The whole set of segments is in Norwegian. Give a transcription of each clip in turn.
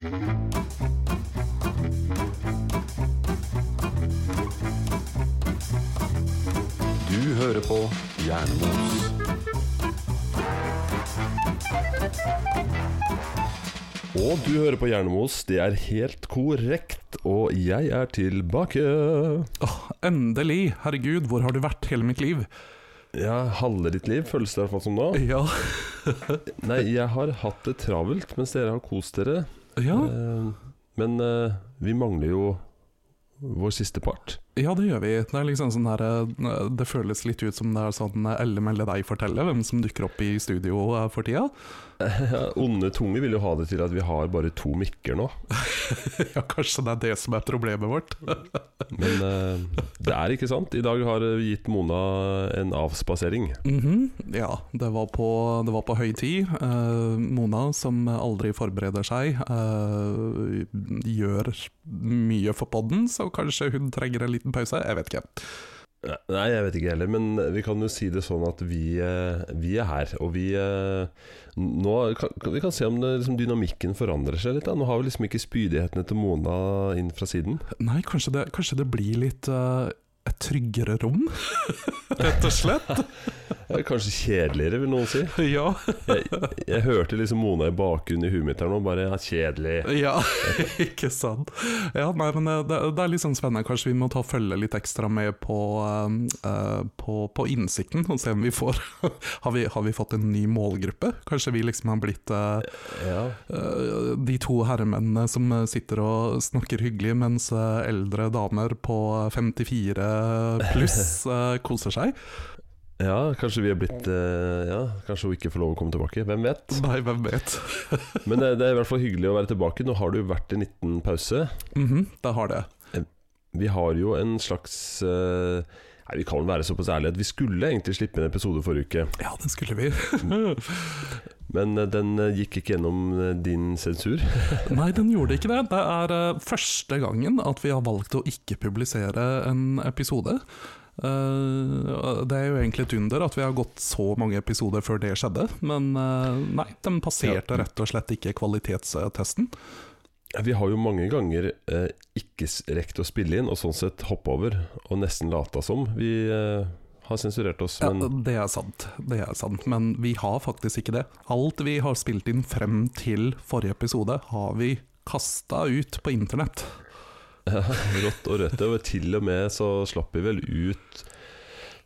Du hører på Jernmos. Og du hører på Jernmos, det er helt korrekt, og jeg er tilbake. Åh, endelig! Herregud, hvor har du vært hele mitt liv? Ja, halve ditt liv føles det i hvert fall som nå. Ja. Nei, jeg har hatt det travelt mens dere har kost dere. Ja, Eh, Men eh, vi mangler jo vår siste part. ja, det gjør vi. Det er liksom sånn her eh, Det føles litt ut som det er sånn Elle melde deg fortelle hvem som dukker opp i studio for tida. Onde tunger vil jo ha det til at vi har bare to mikker nå. ja, kanskje det er det som er problemet vårt. Men uh, det er ikke sant. I dag har vi gitt Mona en avspasering. Mhm, Ja, det var på, det var på høy tid. Uh, Mona, som aldri forbereder seg, uh, gjør mye for podden, så kanskje hun trenger en liten pause. Jeg vet ikke. Nei, jeg vet ikke heller, men vi kan jo si det sånn at vi, eh, vi er her. Og vi eh, Nå kan, Vi kan se om det, liksom, dynamikken forandrer seg litt. Da. Nå har vi liksom ikke spydighetene til Mona inn fra siden. Nei, kanskje det, kanskje det blir litt eh, et tryggere rom, rett og slett. Eh, Kanskje kjedeligere, vil noen si. Ja. Jeg, jeg hørte liksom Mona i bakgrunnen i huet mitt her nå, bare ja, kjedelig. Ja, ikke sant. Ja, nei, men det, det er litt sånn spennende. Kanskje vi må ta følge litt ekstra med på, eh, på, på innsikten, og se om vi får har, vi, har vi fått en ny målgruppe? Kanskje vi liksom har blitt uh, Ja. uh, de to herremennene som sitter og snakker hyggelig, mens eldre damer på 54 pluss eh, koser seg? ja, kanskje vi er blitt eh, Ja, kanskje hun ikke får lov å komme tilbake. Hvem vet? Nei, hvem vet. Men det, er i hvert fall hyggelig å være tilbake. Nå har det jo vært en liten pause. Mhm, det har det. Vi har jo en slags eh, Nei, Vi kan være såpass ærlige at vi skulle egentlig slippe en episode forrige uke. Ja, det skulle vi. Men eh, den eh, gikk ikke gjennom eh, din sensur. Nei, den gjorde ikke det. Det er første gangen at vi har valgt å ikke publisere en episode. Det er jo egentlig et under at vi har gått så mange episoder før det skjedde, men nei, den passerte rett og slett ikke kvalitetstesten. Vi har jo mange ganger ikke rekt å spille inn, og sånn sett hoppe over, og nesten lata som vi har sensurert oss. Ja, det er sant, det er sant, men vi har faktisk ikke det. Alt vi har spilt inn frem til forrige episode, har vi kasta ut på internett. rått og rødt. Og til og med så slapp vi vel ut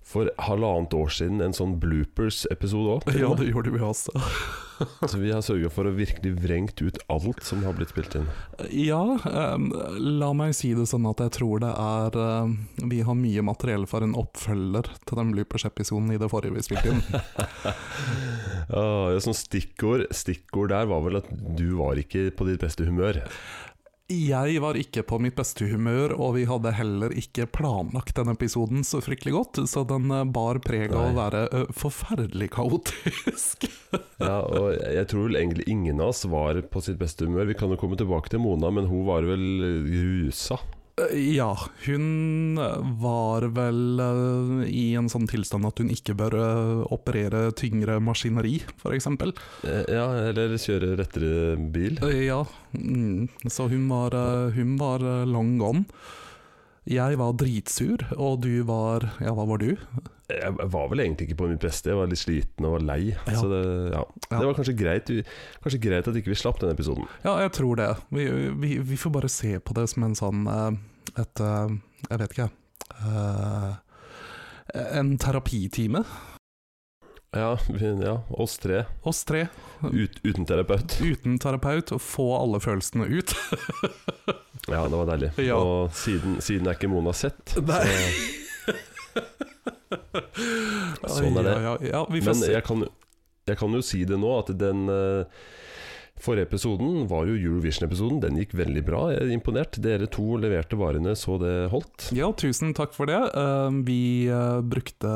for halvannet år siden en sånn bloopers-episode òg. Ja, det gjorde vi også. Så vi har sørga for å virkelig vrengt ut alt som har blitt spilt inn. Ja, um, la meg si det sånn at jeg tror det er eh, Vi har mye materiell for en oppfølger til den bloopers-episoden i det forrige vi spilte inn. Ah, ja, sånn stikkord, stikkord der var vel at du var ikke på ditt beste humør. Jeg var ikke på mitt beste humør, og vi hadde heller ikke planlagt den episoden så fryktelig godt, så den bar preg av å være forferdelig kaotisk. Ja, og jeg tror vel egentlig ingen av oss var på sitt beste humør. Vi kan jo komme tilbake til Mona, men hun var vel rusa. Eh, Ja, hun var vel eh, i en sånn tilstand at hun ikke bør eh, operere tyngre maskineri, f.eks. Eh, Ja, eller kjøre rettere bil. Ja, mm, så hun var, eh, hun var eh, long gone. Jeg var dritsur, og du var Ja, hva var du? Jeg var vel egentlig ikke på mitt beste. Jeg var litt sliten og var lei. Ja. Så det, ja. Ja. det var kanskje greit, kanskje greit at ikke vi slapp den episoden. Ja, jeg tror det. Vi, vi, vi får bare se på det som en sånn eh, Et eh, Jeg vet ikke. eh, en terapitime. Ja, ja oss tre. Oss tre, Ut, uten terapeut. uten terapeut, og få alle følelsene ut. Ja, det var deilig. Ja. Og siden, siden er ikke Mona sett. Nei. Så, sånn er det. Ja, ja, ja, vi får Men se. jeg kan, jeg kan jo si det nå, at den eh, forrige episoden var jo Eurovision-episoden. Den gikk veldig bra. Jeg er imponert. Dere to leverte varene så det holdt. Ja, tusen takk for det. Eh, Vi eh, brukte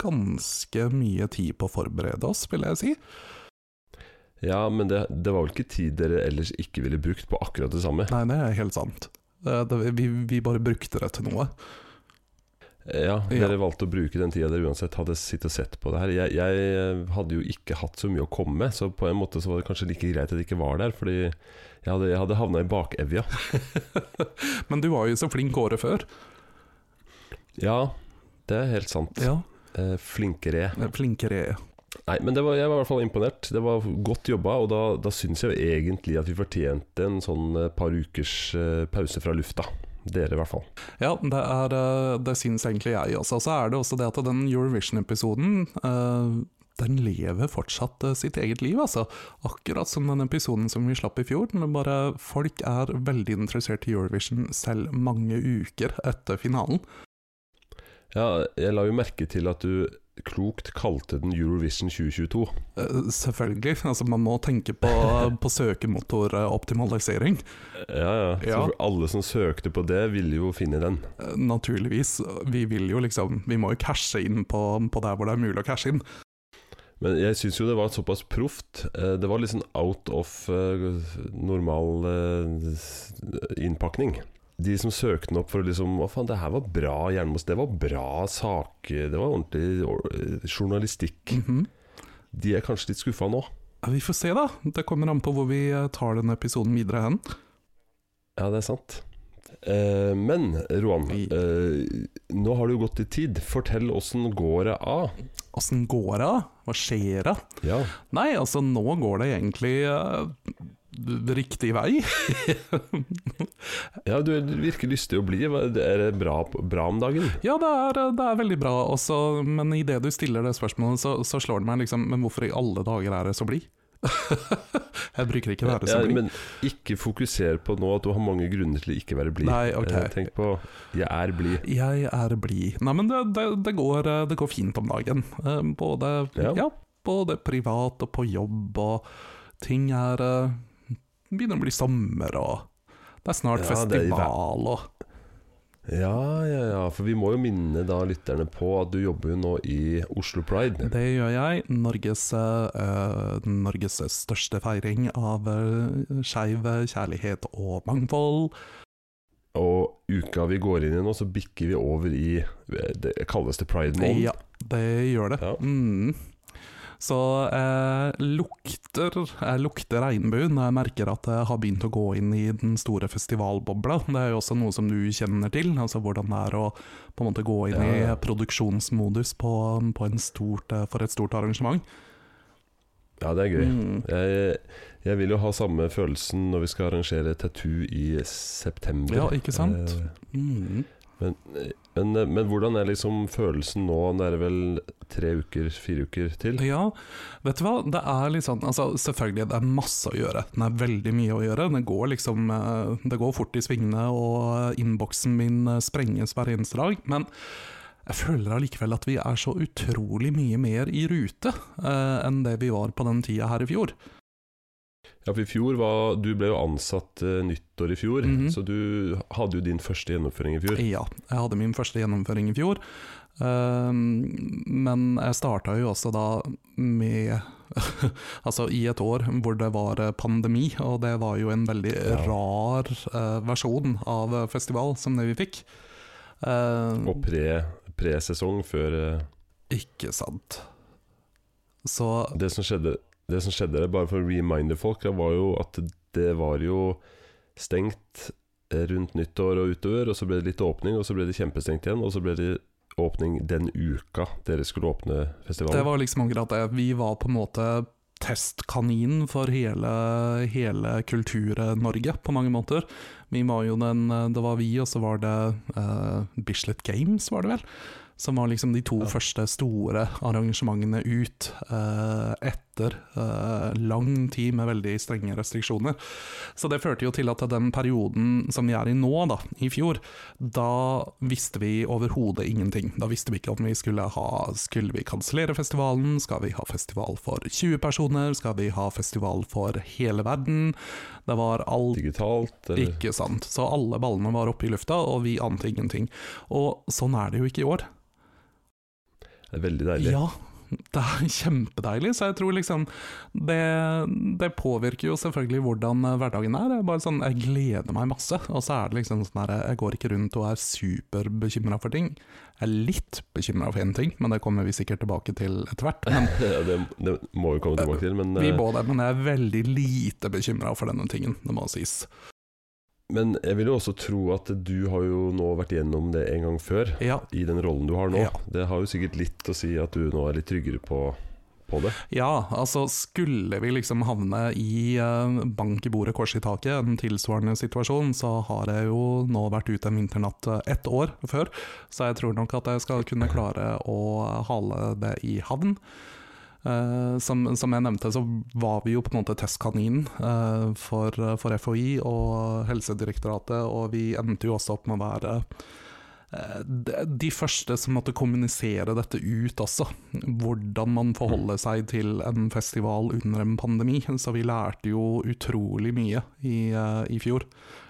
ganske mye tid på å forberede oss, vil jeg si. Ja, men det, det var vel ikke tid dere ellers ikke ville brukt på akkurat det samme. Nei, det er helt sant. Eh, det, vi, vi bare brukte det til noe. Ja, Ja. dere valgte å bruke den tida dere uansett hadde sittet og sett på det her. Jeg, jeg hadde jo ikke hatt så mye å komme med, så på en måte så var det kanskje like greit at jeg ikke var der, fordi jeg hadde, jeg hadde havna i bakevja. Men du var jo så flink året før. Ja, det er helt sant. Ja, Eh, flinkere. Flinkere. Nei, men det var, jeg var i hvert fall imponert. Det var godt jobba, og da, da syns jeg egentlig at vi fortjente en sånn eh, par ukers eh, pause fra lufta. Dere, i hvert fall. Ja, det, er, eh, det syns egentlig jeg også. Så er det også det at den Eurovision-episoden uh, den lever fortsatt eh, sitt eget liv, altså. Akkurat som den episoden som vi slapp i fjor. Men bare folk er veldig interessert i Eurovision selv mange uker etter finalen. Ja, jeg la jo merke til at du klokt kalte den Eurovision 2022. Eh, selvfølgelig. Altså, man må tenke på, på søkemotoroptimalisering. Ja, ja. Ja. alle som søkte på det, ville jo finne den. Eh, naturligvis. Vi vil jo liksom Vi må jo cashe inn på, på der hvor det er mulig å cashe inn. Men jeg syns jo det var såpass proft. Eh, Det var sånn out of normal innpakning. De som søkte den opp for å liksom Å, faen, det her var bra, Jernmos. Det var bra sak. Det var ordentlig journalistikk. journalistikk. -hmm. De er kanskje litt skuffa nå. Ja, Vi får se, da. Det kommer an på hvor vi eh, tar denne episoden videre hen. Ja, det er sant. Eh, men Roan, I- eh, nå har det jo gått litt tid. Fortell åssen går det av? Åssen går det? av? Hva skjer det? Ja. Nei, altså nå går det egentlig eh, riktig vei. ja, du virker lystig å bli. Er det bra, bra om dagen? Ja, det er, det er veldig bra, også, men idet du stiller det spørsmålet, så, så slår det meg liksom Men hvorfor i alle dager er det så blid? jeg bruker ikke være så Ja, men ikke fokuser på nå at du har mange grunner til å ikke være blid. Nei, ok. Eh, Tenk på 'jeg er blid'. Jeg er blid. Nei, men det, det, det, går, eh, det går fint om dagen. Eh, Både, Ja. ja. både privat og på jobb, og ting er Begynner å bli sommer, og det er snart Ja, festival, og Ja, ja, ja. For vi må jo minne da lytterne på at du jobber jo nå i Oslo Pride. Det gjør jeg. Norges, uh, Norges største feiring av uh, skeiv kjærlighet og mangfold. Og uka vi går inn i nå, så bikker vi over i eh, det kalles det pride-måned. Ja, det gjør det. Ja. Mm. Så jeg lukter, jeg lukter regnbuen når jeg merker at jeg har begynt å gå inn i den store festivalbobla. Det er jo også noe som du kjenner til, altså hvordan det er å på en måte gå inn Ja, ja. i produksjonsmodus på, på en stort, eh, for et stort arrangement. Ja, det er gøy. Mm. Jeg, jeg vil jo ha samme følelsen når vi skal arrangere tattoo i september. Ja, ikke sant? Eh, Mm. Men, men, men hvordan er liksom følelsen nå? Det er vel tre uker, fire uker til? Ja, vet du hva? Det er sånn altså, Selvfølgelig, det er masse å gjøre. Det er veldig mye å gjøre. Det går liksom eh, Det går fort i svingene, og innboksen min eh, sprenges hver eneste dag. Men jeg føler allikevel at vi er så utrolig mye mer i rute eh, enn det vi var på den tida her i fjor. Ja, for i fjor var Du ble jo ansatt uh, nyttår i fjor, Mhm. så du hadde jo din første gjennomføring i fjor. Ja, jeg hadde min første gjennomføring i fjor. Uh, men jeg starta jo også da med Altså i et år hvor det var eh, pandemi, og det var jo en veldig Ja. rar uh, versjon av festival som det vi fikk. Eh, Og pre- presesong før eh, ikke sant. Så Det som skjedde Det som skjedde der, bare for å reminde folk, det var jo at det var jo stengt eh, rundt nyttår og utover, og så ble det litt åpning, og så ble det kjempestengt igjen, og så ble det åpning den uka dere skulle åpne festivalen. det var liksom akkurat det. Vi var på en måte testkaninen for hele, hele Kultur-Norge, på mange måter. Vi var jo den Det var vi, og så var det uh, Bislett Games, var det vel? Som var liksom de to Ja. første store arrangementene ut eh, etter eh, lang tid med veldig strenge restriksjoner. Så det førte jo til at den perioden som vi er i nå, da, i fjor, da visste vi overhodet ingenting. Da visste vi ikke om vi skulle ha Skulle vi kansellere festivalen? Skal vi ha festival for 20 personer? Skal vi ha festival for hele verden? Det var alt Digitalt, eller ikke sant. Så alle ballene var oppe i lufta, og vi ante ingenting. Og sånn er det jo ikke i år. Det er veldig deilig. Ja, det er kjempedeilig. Så jeg tror liksom det, det påvirker jo selvfølgelig hvordan eh, hverdagen er. Jeg, bare sånn, jeg gleder meg masse. Og så er det liksom sånn her Jeg går ikke rundt og er superbekymra for ting. Jeg er litt bekymra for én ting, men det kommer vi sikkert tilbake til etter hvert. Men Ja, det, det må vi komme tilbake til, men, vi eh, må det, men jeg er veldig lite bekymra for denne tingen, det må sies. Men jeg vil jo også tro at du har jo nå vært gjennom det en gang før, Ja, i den rollen du har nå. Ja. Det har jo sikkert litt å si at du nå er litt tryggere på, på det. Ja, altså skulle vi liksom havne i eh, bank i bordet, kors i taket, en tilsvarende situasjon, så har jeg jo nå vært ute en vinternatt eh, ett år før, så jeg tror nok at jeg skal kunne klare å hale det i havn. Eh, som, som jeg nevnte, så var vi jo på en måte testkaninen uh, for, for FHI og Helsedirektoratet, og vi endte jo også opp med å være uh, de første som måtte kommunisere dette ut også. Hvordan man forholder seg til en festival under en pandemi. Så vi lærte jo utrolig mye i, i fjor.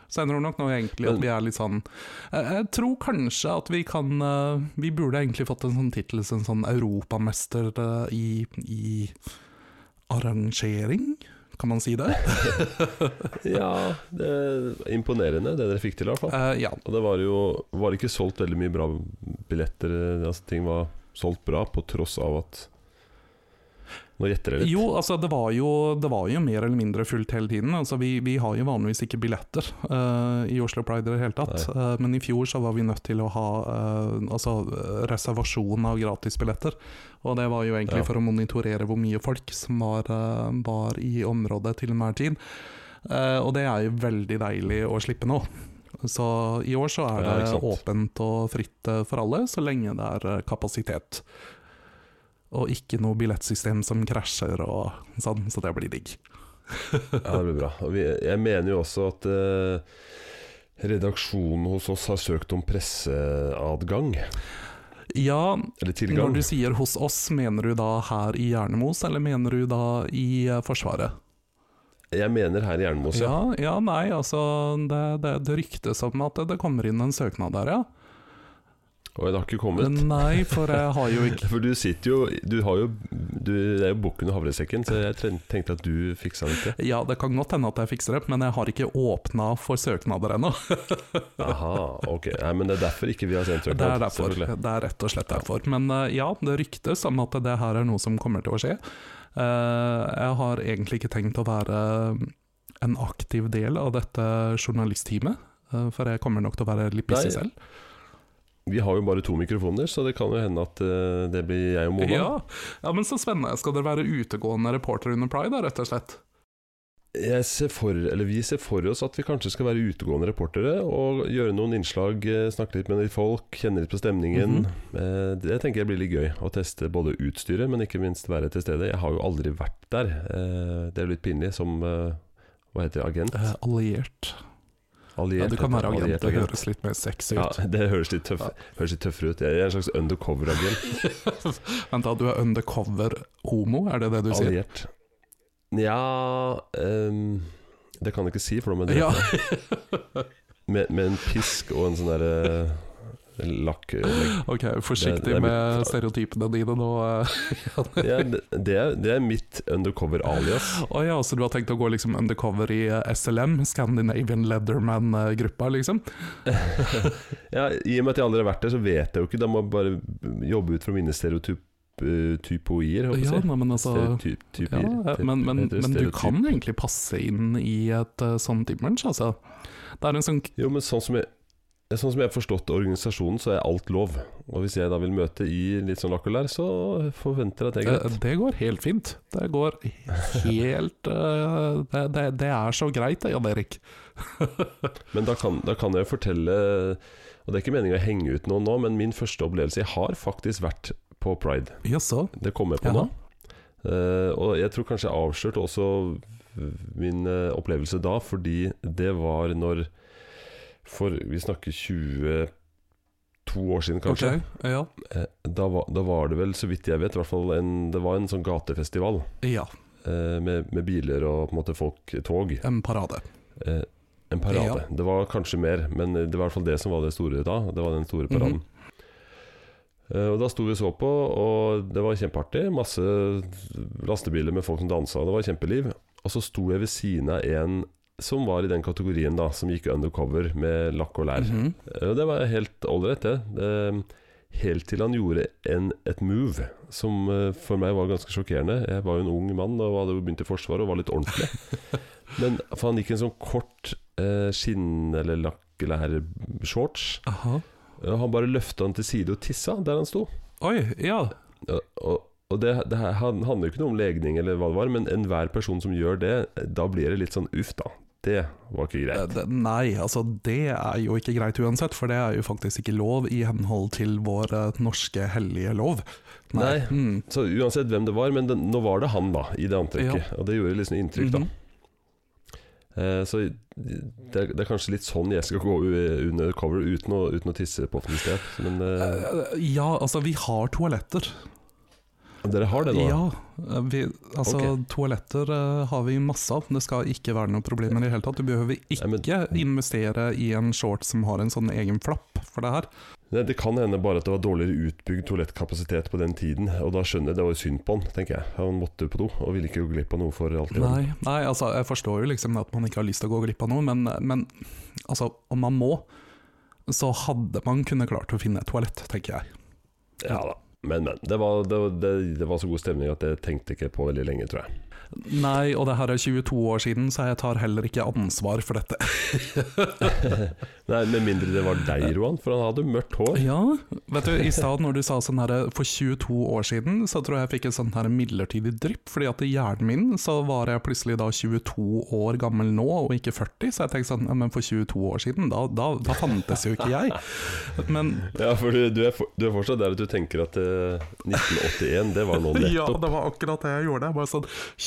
Så ender tror nok nå egentlig at vi er litt sånn Jeg, tror kanskje at vi kan eh, Vi burde egentlig fått en sånn tittel som sånn europamester eh, i, i arrangering? Kan man si det? Ja, det er imponerende det dere fikk til i hvert fall. Uh, ja. Og det var jo var ikke solgt veldig mye bra billetter, altså ting var solgt bra på tross av at Nå gjetter jeg litt. Jo, altså det var jo, det var jo mer eller mindre fullt hele tiden. Altså vi, vi har jo vanligvis ikke billetter uh, i Oslo Pride i det hele tatt. Uh, men i fjor så var vi nødt til å ha uh, altså, reservasjon av gratisbilletter. Og det var jo egentlig Ja. for å monitorere hvor mye folk som var, var i området til enhver tid. Og det er jo veldig deilig å slippe nå. Så i år så er det ja, åpent og fritt for alle, så lenge det er kapasitet. Og ikke noe billettsystem som krasjer og sånn, så det blir digg. Ja, det blir bra. Og vi, jeg mener jo også at eh, redaksjonen hos oss har søkt om presseadgang. Ja, Eller når du sier hos oss, mener du da her i Jernemos, eller mener du da i eh, Forsvaret? Jeg mener her i Jernemos, ja. Ja, ja, nei, altså det, det, det ryktes om at det, det kommer inn en søknad der, ja. Og det har ikke kommet. Nei, for jeg har jo ikke For du sitter jo Du har jo du, Det er jo bukken og havresekken, så jeg tenkte at du fiksa det til. Ja, det kan godt hende at jeg fikser det, men jeg har ikke åpna for søknader ennå. Aha, ok. Nei, men det er derfor ikke vi har sendt Det er derfor. Det er rett og slett derfor. Men eh, ja, det ryktes om at det her er noe som kommer til å skje. Eh, jeg har egentlig ikke tenkt å være en aktiv del av dette journalistteamet, eh, for jeg kommer nok til å være litt busy selv. Vi har jo bare to mikrofoner, så det kan jo hende at uh, det blir jeg og Mona. Ja. ja, men så spennende. Skal dere være utegående reporter under Pride, da, rett og slett? Jeg ser for, eller Vi ser for oss at vi kanskje skal være utegående reportere og gjøre noen innslag, eh, snakke litt med litt folk, kjenne litt på stemningen. Mm -hmm. Det tenker jeg blir litt gøy. Å teste både utstyret, men ikke minst være til stede. Jeg har jo aldri vært der. Det er jo litt pinlig som Hva heter det? Agent? Alliert. Alliert? Ja, du kan være agent, Alliert det høres litt mer sexy ut. Ja, det høres litt, tøff, Ja. høres litt tøffere ut. Jeg er en slags undercover-agent. Vent da, du er undercover homo, er det det du sier? Alliert. Nja um, Det kan jeg ikke si, for da må jeg Ja. drepe. Med, med en pisk og en sånn derre lakkopplegg. Ok, forsiktig Det- det med mitt- stereotypene dine nå. eh. Ja, det, det, er, det mitt undercover-alias. Å ja, så du har tenkt å gå liksom undercover i eh, SLM, Scandinavian Leatherman-gruppa, liksom? Ja, I og med at jeg aldri har vært der, så vet jeg jo ikke. Da må jeg bare jobbe ut fra mine stereotypoier. håper jeg Ja, nei, men altså Stereotypier. ja, eh, men, men, men du kan egentlig passe inn i et uh, sånt image, altså. Det er en sånn Jo, men sånn som jeg Sånn som jeg har forstått organisasjonen, så er alt lov. Og hvis jeg da vil møte i litt sånn lakk og lær, så forventer jeg at det er greit. det går helt fint. Det går helt eh, det, det, det er så greit, det, Jan Erik. Men da kan, da kan jeg fortelle Og det er ikke meningen å henge ut noen nå, men min første opplevelse Jeg har faktisk vært på pride. Jaså? Det kommer jeg på Jaha. nå. Uh, og jeg tror kanskje jeg avslørte også min eh, opplevelse da, fordi det var når For vi snakker 22 år siden, kanskje. Ok, ja. Eh, da, var, da var det vel, så vidt jeg vet, hvert fall en, det var en sånn gatefestival. ja. eh, med, med biler og på en måte folk, tog. En parade. Eh, en parade. Det var kanskje mer, men det var i hvert fall det som var det store da. Det var den store paraden. Eh, Og Da sto vi og så på, og det var kjempeartig. Masse lastebiler med folk som dansa, det var kjempeliv. Og så sto jeg ved siden av en som var i den kategorien, da, som gikk undercover med lakk og lær. Mm -hmm. Og det var helt ålreit, det. det. Helt til han gjorde en, et move som eh, for meg var ganske sjokkerende. Jeg var jo en ung mann og hadde jo begynt i Forsvaret og var litt ordentlig. Men for han gikk en sånn kort eh, skinn- eller lakk- eller herre-shorts. Og Han bare løfta han til side og tissa der han sto. Oi, ja. Ja, Og, og det, det handler jo ikke noe om legning eller hva det var, men enhver person som gjør det, da blir det litt sånn uff, da. Det var ikke Eh, greit. det- Nei, altså det er jo ikke greit uansett, for det er jo faktisk ikke lov i henhold til vår eh, norske hellige lov. Nei. Mm. Så uansett hvem det var, men det, nå var det han, da, i det antrekket. Og det gjorde liksom inntrykk, da. Mhm. Eh, så det er, det er kanskje litt sånn jeg skal gå u- under cover uten å, uten å tisse på offentlig sted. Men eh, Eh, Ja, altså vi har toaletter. Dere har det nå? Ja, eh, vi, altså okay. toaletter eh, har vi masse av. Det skal ikke være noe problem i det hele tatt. Du behøver ikke Nei, men- investere i en short som har en sånn egen flapp for det her. Nei, det kan hende bare at det var dårligere utbygd toalettkapasitet på den tiden. Og da skjønner jeg det var synd på han, tenker jeg. Han måtte på do og ville ikke gå glipp av noe for alltid. Nei, nei, altså jeg forstår jo liksom at man ikke har lyst til å gå glipp av noe, men, men altså, om man må, så hadde man kunnet klart å finne et toalett, tenker jeg. Ja da. Men, men. Det var, det, det, det var så god stemning at jeg tenkte ikke på veldig lenge, tror jeg. Nei, og det her er 22 år siden, så jeg tar heller ikke ansvar for dette. Nei, Med mindre det var deg, Roan, for han hadde mørkt hår. Ja, vet du, i stad når du sa sånn her for 22 år siden, så tror jeg jeg fikk et sånn her midlertidig drypp, fordi at i hjernen min så var jeg plutselig da 22 år gammel nå, og ikke 40, så jeg tenkte sånn, ja, men for 22 år siden, da, da, da fantes jo ikke jeg. Men Ja, for du, du, er, for, du er fortsatt der at du tenker at eh, 1981, det var nå nettopp. ja, det var akkurat det jeg gjorde. Jeg Bare sånn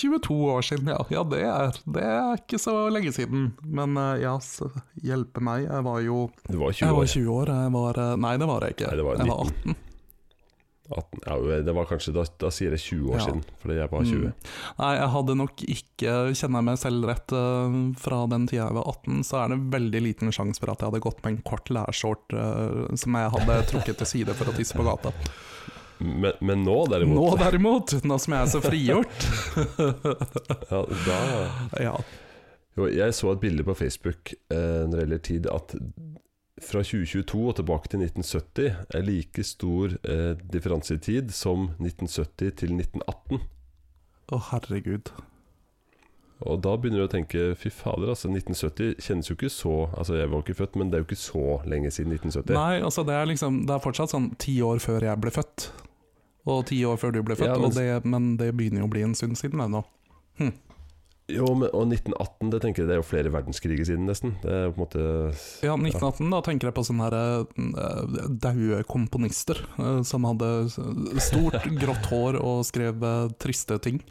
22 år siden, ja. Ja, det er, det er ikke så lenge siden. Men eh, ja, så hjelpe meg. Jeg var jo Du var 20 år? Jeg var 20 år. Jeg var eh, Nei, det var jeg ikke. Nei, det var jeg var 18. 18, ja, det var kanskje, da, da sier jeg 20 år Ja. siden, fordi jeg var 20. Mm. Nei, jeg hadde nok ikke, kjenner jeg meg selv rett, uh, fra den tida jeg var 18, så er det veldig liten sjanse for at jeg hadde gått med en kort lærskjort uh, som jeg hadde trukket til side for å tisse på gata. Men, men nå, derimot Nå derimot, nå som jeg er så frigjort ja, da, Ja. jo, Jeg så et bilde på Facebook eh, når det gjelder tid, at fra 2022 og tilbake til 1970 er like stor eh, differanse i tid som 1970 til 1918. Å, herregud. Og da begynner du å tenke fy fader, altså 1970 kjennes jo ikke så Altså jeg var ikke født, men det er jo ikke så lenge siden 1970. Nei, altså det er liksom Det er fortsatt sånn ti år før jeg ble født. Og ti år før du ble født, Ja, men- og det, men det begynner jo å bli en stund siden ennå. Jo, men, og 1918, det tenker jeg det er jo flere verdenskriger siden, nesten. Det er jo på en måte Ja, 1918, da tenker jeg på sånne her, uh, daue komponister eh, som hadde stort, grått hår og skrev eh, triste ting.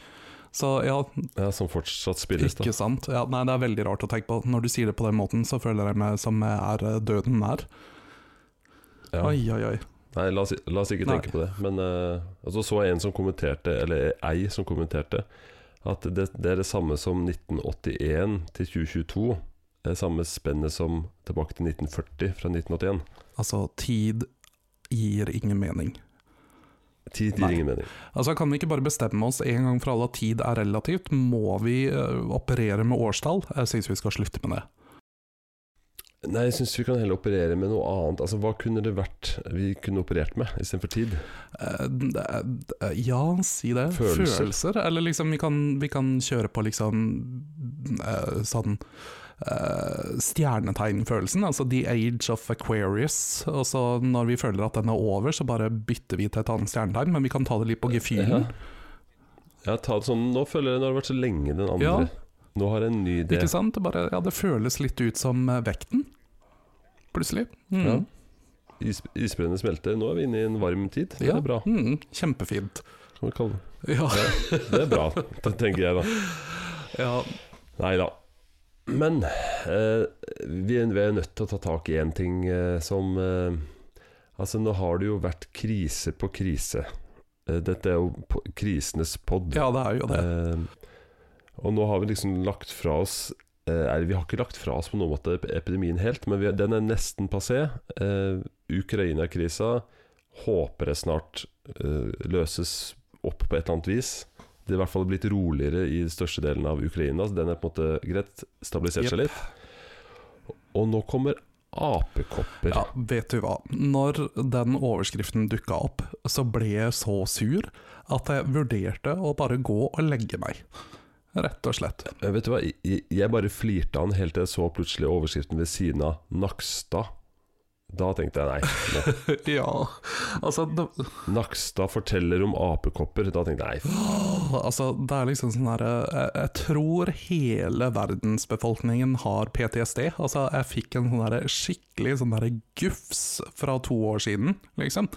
Så ja, Ja, som fortsatt spilles, da. ikke sant. Ja, nei, det er veldig rart å tenke på. Når du sier det på den måten, så føler jeg meg som jeg er eh, døden nær. Ja. Oi, oi, oi. Nei, la oss, la oss ikke Nei. tenke på det. Men uh, så så en som kommenterte, eller ei som kommenterte, at det, det er det samme som 1981 til 2022. Det er samme spennet som tilbake til 1940 fra 1981. Altså, tid gir ingen mening. Tid Nei. gir ingen mening. Altså, Kan vi ikke bare bestemme oss en gang for alle at tid er relativt? Må vi uh, operere med årstall? Jeg syns vi skal slutte med det. Nei, jeg syns vi kan heller operere med noe annet. Altså, Hva kunne det vært vi kunne operert med istedenfor tid? Uh, Ja, si det. Følelser. Eller liksom, vi kan, vi kan kjøre på liksom uh, sånn uh, stjernetegnfølelsen, altså the age of Aquarius. Og så når vi føler at den er over, så bare bytter vi til et annet stjernetegn, men vi kan ta det litt på gefühlen. Ja, ta det sånn Nå føler jeg det har vært så lenge den andre. Ja. Nå har jeg en ny idé. Ikke sant? Det, bare, ja, det føles litt ut som eh, vekten, plutselig. Mm. Ja. Is, isbreene smelter. Nå er vi inne i en varm tid. Det Ja. er bra. Mm, kjempefint. Det. Ja. det er bra, det tenker jeg da. ja. Nei da. Men eh, vi, er, vi er nødt til å ta tak i en ting eh, som eh, Altså, nå har det jo vært krise på krise. Eh, dette er jo krisenes pod. ja, det er jo det. Og nå har vi liksom lagt fra oss eh, Vi har ikke lagt fra oss på noen måte epidemien helt, men vi, den er nesten passé. Eh, Ukraina-krisa håper jeg snart eh, løses opp på et eller annet vis. Det er i hvert fall blitt roligere i største delen av Ukraina. Så den er på en måte greit stabilisert seg litt. Og nå kommer apekopper. Ja, vet du hva. Når den overskriften dukka opp, så ble jeg så sur at jeg vurderte å bare gå og legge meg. Rett og slett. Eh, Vet du hva, jeg, bare flirte den helt til jeg så plutselig overskriften ved siden av Nakstad. Da tenkte jeg nei. ja, altså Nakstad forteller om apekopper. Da tenkte jeg nei. altså det er liksom sånn her jeg, jeg tror hele verdensbefolkningen har PTSD. Altså, jeg fikk en sånn skikkelig sånn gufs fra to år siden, liksom.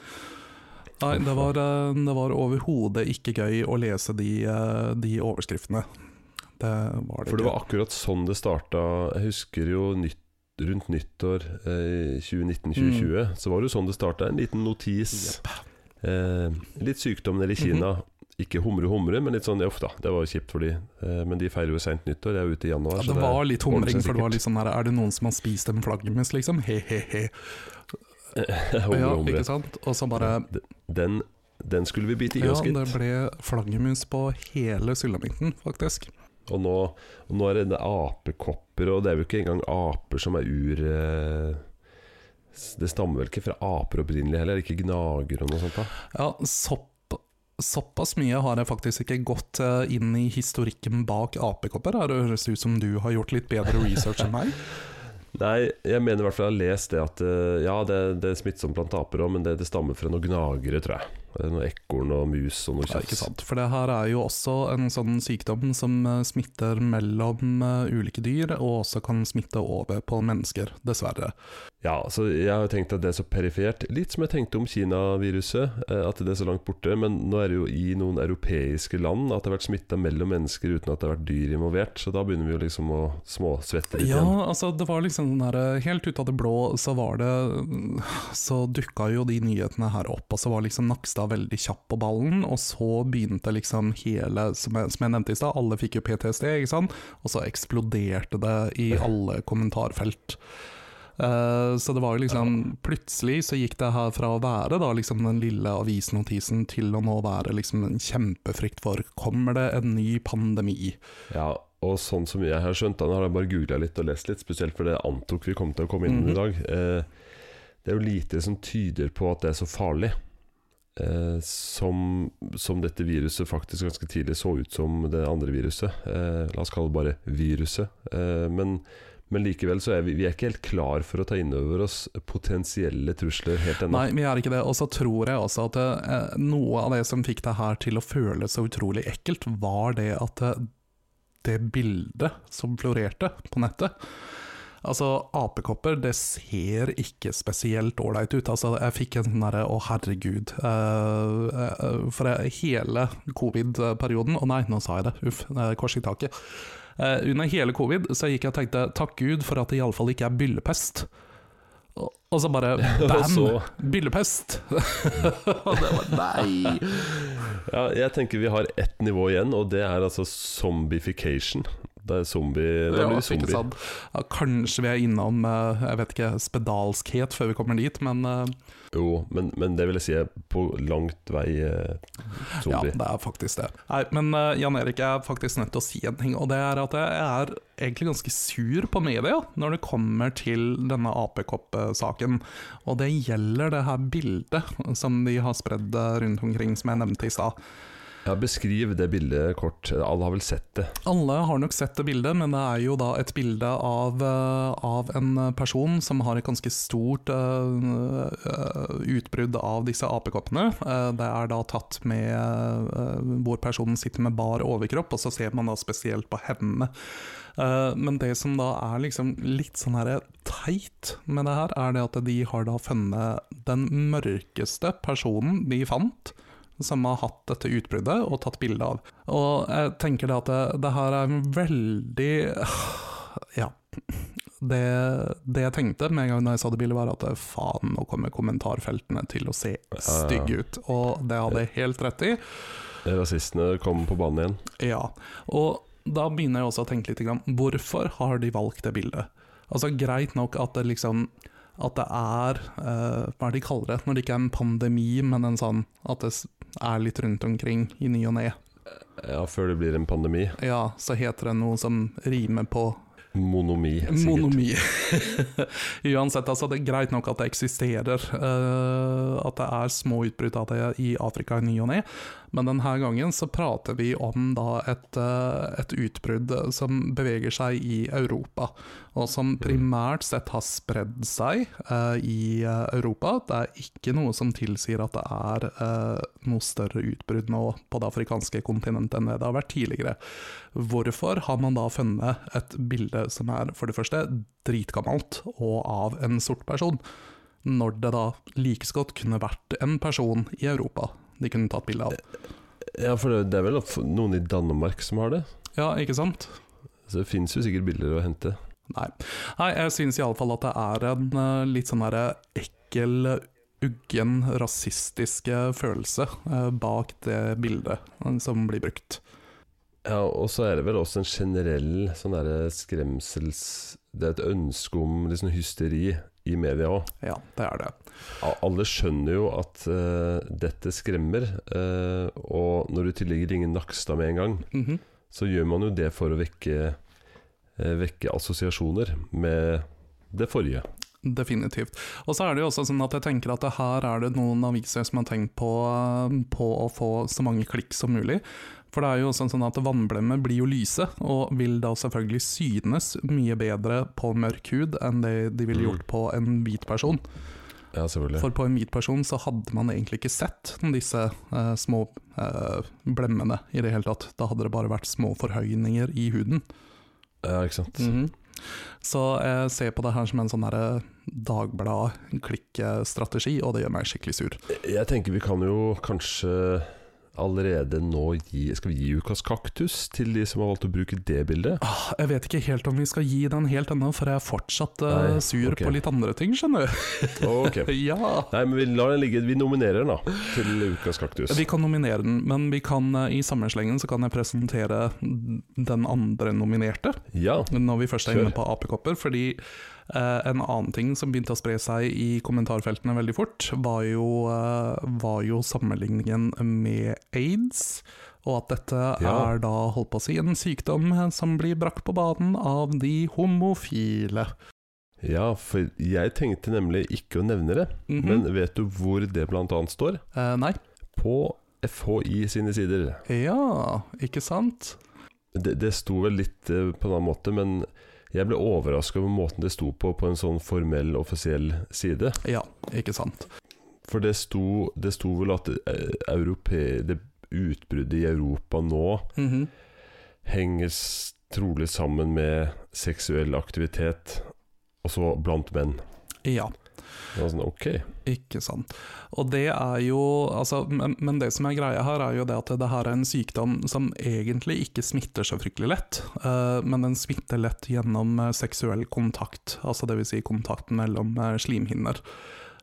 Nei, det var, eh, det var overhodet ikke gøy å lese de, eh, de overskriftene. Det var det For det var akkurat sånn det starta. Jeg husker jo nytt, rundt nyttår eh, 2019-2020, så var det jo sånn det starta. En liten notis. Yep. Eh, litt sykdom nede i Kina. Ikke humre-humre, men litt sånn ja, uff da. Det var jo kjipt for de. Eh, men de feirer jo seint nyttår. Jeg er ute i januar. Ja, så det var litt humring, for det var litt sånn her Er det noen som har spist en flaggermus, liksom? He-he-he. Humre, Ja, ikke sant? Og så bare Den, den skulle vi bite i Ja, oss, gitt. det ble flaggermus på hele sulamitten, faktisk. Og nå, og nå er det apekopper, og det er jo ikke engang aper som er ur eh, Det stammer vel ikke fra aper opprinnelig heller, ikke gnager og noe sånt? da Ja, sopp, såpass mye har jeg faktisk ikke gått eh, inn i historikken bak apekopper. Det høres ut som du har gjort litt bedre research enn meg. Nei, jeg mener i hvert fall jeg har lest det at eh, ja, det, det er smittsomt blant aper òg, men det, det stammer fra noen gnagere, tror jeg. Det er Noe ekorn og mus og noe Ja, ikke sant? For det her er jo også en sånn sykdom som eh, smitter mellom eh, ulike dyr, og også kan smitte over på mennesker, dessverre. Ja, så jeg har tenkt at det er så perifert. Litt som jeg tenkte om Kina-viruset, eh, at det er så langt borte. Men nå er det jo i noen europeiske land at det har vært smitta mellom mennesker uten at det har vært dyr involvert. Så da begynner vi jo liksom å småsvette litt Ja, igjen. altså det var liksom sånn der Helt ut av det blå så var det Så dukka jo de nyhetene her opp, og så var liksom Nakstad veldig kjapp på ballen, og så begynte liksom hele Som jeg, som jeg nevnte i stad, alle fikk jo PTSD, ikke sant? Og så eksploderte det i alle kommentarfelt. Eh, så det var jo liksom Plutselig så gikk det her fra å være da liksom den lille avisnotisen til å nå være liksom en kjempefrykt for Kommer det en ny pandemi? Ja, og sånn som jeg har skjønt, da har jeg bare googla litt og lest litt, spesielt for det antok vi kom til å komme inn Mhm. i dag. Eh, det er jo lite som tyder på at det er så farlig. Eh, som, som dette viruset faktisk ganske tidlig så ut som det andre viruset. Eh, la oss kalle det bare viruset. Eh, men, men likevel så er vi, vi er ikke helt klar for å ta inn over oss potensielle trusler helt ennå. Nei, vi er ikke det. Og så tror jeg også at eh, noe av det som fikk det her til å føles så utrolig ekkelt, var det at eh, det bildet som florerte på nettet Altså, apekopper, det ser ikke spesielt ålreit ut. Altså, jeg fikk en sånn derre å herregud. Uh, uh, for hele covid-perioden Å nei, nå sa jeg det. Uff, uh, kors i taket. Eh, under hele covid så gikk jeg og tenkte takk Gud for at det iallfall ikke er byllepest. Og, så bare bam! Byllepest! og det var nei! Ja, jeg tenker vi har ett nivå igjen, og det er altså zombification. Det er zombie Da Ja, blir det zombie. Ja, kanskje vi er innom eh, jeg vet ikke, spedalskhet før vi kommer dit, men eh, Jo, men, men det vil jeg si er på langt vei zombie. ja, det er faktisk det. Nei, men eh, Jan Erik, jeg er faktisk nødt til å si en ting, og det er at jeg er egentlig ganske sur på media når det kommer til denne apekoppsaken. Og det gjelder det her bildet som de har spredd eh, rundt omkring, som jeg nevnte i stad. Ja, Beskriv det bildet kort. Alle har vel sett det. Alle har nok sett det bildet, men det er jo da et bilde av, eh, av en person som har et ganske stort uh, utbrudd av disse apekoppene. Det er da tatt med uh, hvor personen sitter med bar overkropp, og så ser man da spesielt på hendene. Uh, men det som da er liksom litt sånn her teit med det her, er det at de har da funnet den mørkeste personen de fant som har hatt dette utbruddet og tatt bilde av. Og jeg tenker det at det, det her er en veldig Ja. Det, det jeg tenkte med en gang da jeg så det bildet, var at faen, nå kommer kommentarfeltene til å se stygge ut. Og det hadde jeg helt rett i. Rasistene kom på banen igjen. Ja, og da begynner jeg også å tenke litt grann, Hvorfor har de valgt det bildet? Altså Greit nok at det liksom at det er uh, Hva er det de kaller det når det ikke er en pandemi, men en sånn at det er litt rundt omkring i ny og ne. Ja, før det blir en pandemi. Ja, så heter det noe som rimer på Monomi, sikkert. Monomi. Uansett, altså det er greit nok at det eksisterer, uh, at det er små utbrudd av det i Afrika i ny og ne, men denne gangen så prater vi om da et, eh, et utbrudd som beveger seg i Europa, og som primært sett har spredd seg uh, i eh, Europa. Det er ikke noe som tilsier at det er uh, noe større utbrudd nå på det afrikanske kontinentet enn det det har vært tidligere. Hvorfor har man da funnet et bilde som er for det første dritgammelt og av en sort person, når det da like godt kunne vært en person i Europa de kunne tatt bilde av? Ja, for det, er vel noen i Danmark som har det. Ja, ikke sant? Så det fins jo sikkert bilder å hente. Nei. Nei, jeg syns iallfall at det er en eh, litt sånn derre ekkel, uggen, rasistiske følelse eh, bak det bildet eh, som blir brukt. Ja, og så er det vel også en generell sånn derre skremsels... Det er et ønske om sånn hysteri i media òg. Ja, det er det. Alle skjønner jo at uh, dette skremmer, Uh, og når du i tillegg ringer Nakstad med en gang, Mhm. så gjør man jo det for å vekke, uh, vekke assosiasjoner med det forrige. Definitivt. Og så er det jo også sånn at jeg tenker at her er det noen aviser som har tenkt på, på å få så mange klikk som mulig. For det er jo også sånn at vannblemmer blir jo lyse, og vil da selvfølgelig synes mye bedre på mørk hud enn det de ville Mm. gjort på en hvit person. Ja, selvfølgelig. For på en hvit person så hadde man egentlig ikke sett disse eh, små eh, blemmene i det hele tatt. Da hadde det bare vært små forhøyninger i huden. Ja, ikke sant. Mhm. Så jeg ser på det her som en sånn derre Dagblad-klikkestrategi, og det gjør meg skikkelig sur. Jeg tenker vi kan jo kanskje allerede nå gi Skal vi gi ukas kaktus til de som har valgt å bruke det bildet? Ah, Jeg vet ikke helt om vi skal gi den helt ennå, for jeg er fortsatt uh, Nei, sur okay. på litt andre ting, skjønner du. Ok. ja. Nei, men vi lar den ligge. Vi nominerer den da til ukas kaktus. Vi kan nominere den, men vi kan, eh, i samme slengen så kan jeg presentere den andre nominerte. Ja. Når vi først er inne på apekopper, fordi en annen ting som begynte å spre seg i kommentarfeltene veldig fort, var jo, eh, var jo sammenligningen med aids, og at dette Ja. er da, holdt på å si, en sykdom som blir brakt på banen av de homofile. ja, for jeg tenkte nemlig ikke å nevne det. Mhm. Men vet du hvor det blant annet står? Eh, nei. På FHI sine sider. Ja, ikke sant? Det, det sto vel litt eh, på en annen måte, men jeg ble overraska over måten det sto på på en sånn formell, offisiell side. Ja, ikke sant. For det sto, det sto vel at eh, europe, det utbruddet i Europa nå Mhm. henger trolig sammen med seksuell aktivitet, også blant menn. Ja. Sånn, ok. Ikke sant. Og det er jo altså, men, men det som er greia her, er jo det at det her er en sykdom som egentlig ikke smitter så fryktelig lett. Uh, men den smitter lett gjennom uh, seksuell kontakt, altså dvs. Si kontakt mellom uh, slimhinner.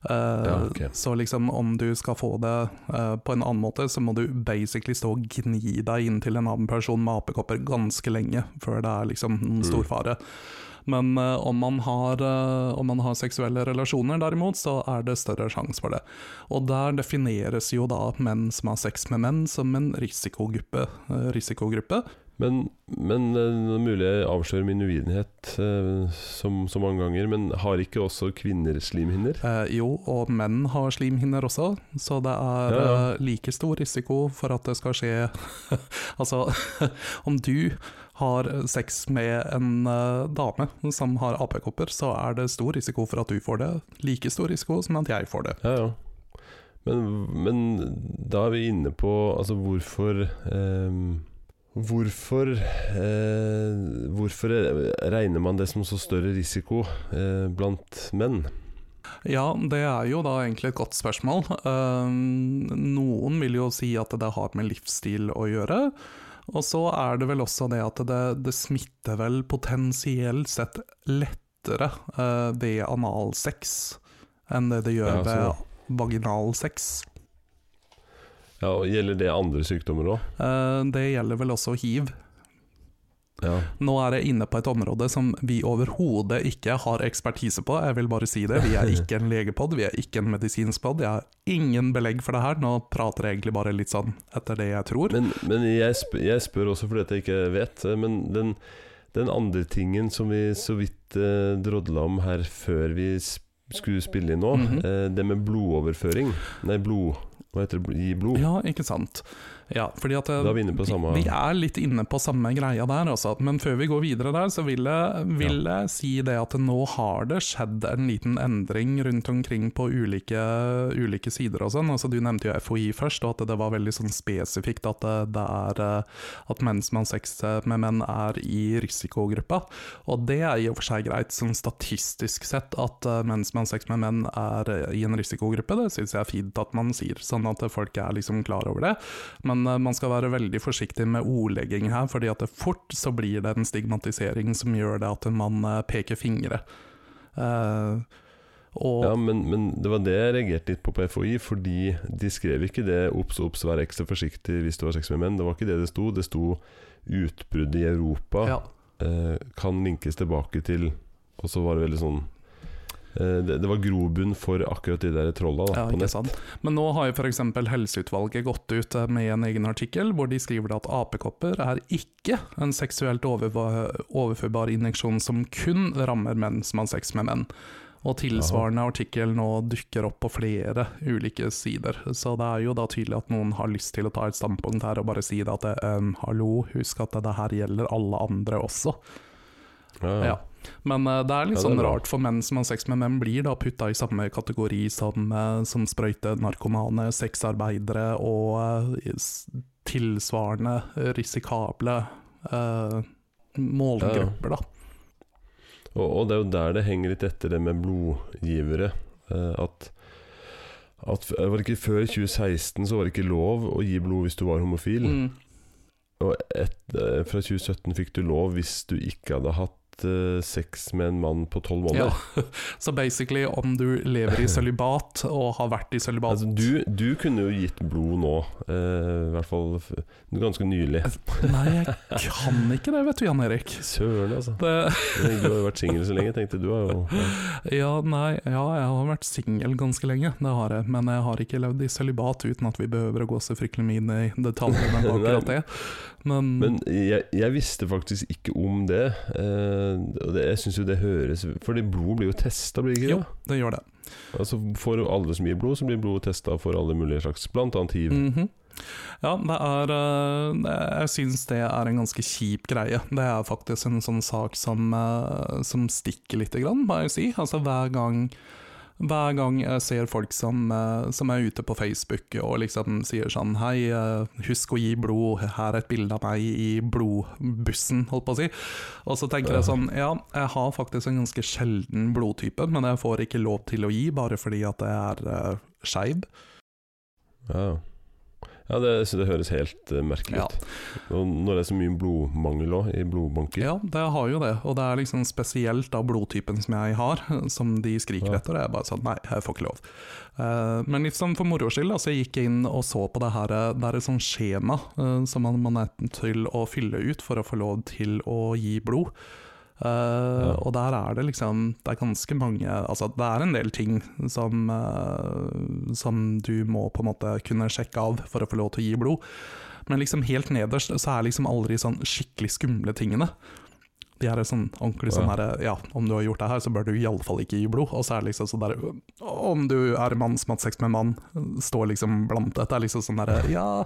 Ja, okay. Så liksom om du skal få det på en annen måte, så må du basically stå og gni deg inn til en annen person med apekopper ganske lenge før det er liksom en stor Mm. Men eh, om, man har, eh, om man har seksuelle relasjoner derimot, så er det større sjanse for det. Og der defineres jo da menn som har sex med menn som en risikogruppe. eh, risikogruppe. Men, men det er mulig jeg avslører min uvitenhet eh, som så mange ganger, men har ikke også kvinner slimhinner? Eh, jo, og menn har slimhinner også, så det er Ja, ja. eh, like stor risiko for at det skal skje Altså, om du har sex med en eh, dame som har apekopper, så er det stor risiko for at du får det. Like stor risiko som at jeg får det. Ja, ja. Men, men da er vi inne på altså hvorfor ehm, Hvorfor eh, Hvorfor regner man det som så større risiko eh, blant menn? Ja, det er jo da egentlig et godt spørsmål. Eh, noen vil jo si at det har med livsstil å gjøre. Og så er det vel også det at det, det smitter vel potensielt sett lettere uh, ved analsex enn det det gjør Ja, ved sånn. vaginalsex. Ja, og Gjelder det andre sykdommer òg? Uh, det gjelder vel også hiv. Ja. Nå er jeg inne på et område som vi overhodet ikke har ekspertise på. Jeg vil bare si det. Vi er ikke en legepod, vi er ikke en medisinsk pod. Jeg har ingen belegg for det her. Nå prater jeg egentlig bare litt sånn etter det jeg tror. Men, men jeg, spør, jeg spør også fordi at jeg ikke vet. Men den, den andre tingen som vi så vidt eh, drodla om her før vi skulle spille inn nå, Mhm. eh, det med blodoverføring Nei, blod Hva heter det? Gi blod? Ja, ikke sant. Ja, fordi at eh, Da er vi inne på samme- vi, vi er litt inne på samme greia der, også. Men før vi går videre der, så vil jeg, vil jeg si det at nå har det skjedd en liten endring rundt omkring på ulike, ulike sider og sånn. Altså, du nevnte jo FHI først, og at det var veldig sånn spesifikt at det, det er eh, at menn som har sex med menn er i risikogruppa. Og det er i og for seg greit, sånn statistisk sett, at eh, menn som har sex med menn er eh, i en risikogruppe. Det syns jeg er fint at man sier, sånn at folk er liksom klar over det. Men eh, man skal være veldig forsiktig med ordlegging her, fordi at det fort så blir det en stigmatisering som gjør det at man eh, peker fingre. Uh, Ja, men, men det var det jeg reagerte litt på på FHI, fordi de skrev ikke det 'obs, obs, vær ekstra forsiktig hvis du har sex med menn'. Det var ikke det det sto. Det sto 'utbruddet i Europa ja, uh, kan linkes tilbake til' Og så var det veldig sånn det, det var grobunn for akkurat de der trolla da, ja, på ikke sant. Men nå har jo f.eks. Helseutvalget gått ut eh, med en egen artikkel hvor de skriver at apekopper er ikke en seksuelt overførbar injeksjon som kun rammer menn som har sex med menn. Og tilsvarende artikkel nå dukker opp på flere ulike sider. Så det er jo da tydelig at noen har lyst til å ta et standpunkt her og bare si det at ehm, hallo, husk at det her gjelder alle andre også. Ja, ja. Ja. Men eh, det er litt Ja, sånn rart, for menn som har sex med menn blir da putta i samme kategori som, uh, som sprøytenarkomane, sexarbeidere og eh, tilsvarende risikable eh, målgrupper, da. Og, og det er jo der det henger litt etter det med blodgivere. eh, at at var det ikke Før 2016 så var det ikke lov å gi blod hvis du var homofil. Mm. Og et, eh, fra 2017 fikk du lov hvis du ikke hadde hatt eh, sex med en mann på tolv måneder. Ja. Så basically, om du lever i sølibat og har vært i sølibat Altså, du, du kunne jo gitt blod nå, uh, i hvert fall ganske nylig. Nei, jeg kan ikke det, vet du, Jan Erik. Søren, altså. Det, Du har jo vært singel så lenge, tenkte du. jo ja, nei, ja, jeg har vært singel ganske lenge, det har jeg. Men jeg har ikke levd i sølibat uten at vi behøver å gå så fryktelig mye inn i detaljene bak akkurat det. Men, Men jeg, jeg visste faktisk ikke om det. Eh, og det jeg synes jo det høres Fordi blod blir jo testa, blir det ikke jo, det? det gjør det. Altså For alle som gir blod, så blir blodet testa for alle mulige slags, blant annet hiv. -hmm. Ja, det er eh, Jeg syns det er en ganske kjip greie. Det er faktisk en sånn sak som, eh, som stikker lite grann, må jeg si. Altså hver gang hver gang jeg ser folk som, eh, som er ute på Facebook og liksom sier sånn Hei, eh, husk å gi blod, her er et bilde av meg i blodbussen, holdt på å si. Og så tenker jeg sånn Ja, jeg har faktisk en ganske sjelden blodtype, men jeg får ikke lov til å gi bare fordi at jeg er uh, skeiv. Ja, ja det, det høres helt uh, merkelig Ja. ut. Og når det er så mye blodmangel også, i blodbanker. Ja, det har jo det, og det er liksom spesielt da blodtypen som jeg har, som de skriker Ja. etter. Og jeg bare sånn, nei, jeg får ikke lov. Uh, men sånn for moro skyld, altså jeg gikk inn og så på det her, eh, det er et sånt skjema uh, som man, man er til å fylle ut for å få lov til å gi blod. Eh, Og der er det liksom Det er ganske mange Altså det er en del ting som, uh, som du må på en måte kunne sjekke av for å få lov til å gi blod. Men liksom helt nederst så er liksom aldri sånn skikkelig skumle tingene. De er sånn ordentlig sånn herre Ja, om du har gjort det her, så bør du iallfall ikke gi blod. Og så er det liksom sånn der Om du er mann som har hatt sex med en mann, står liksom blant dette. er liksom sånn derre Ja,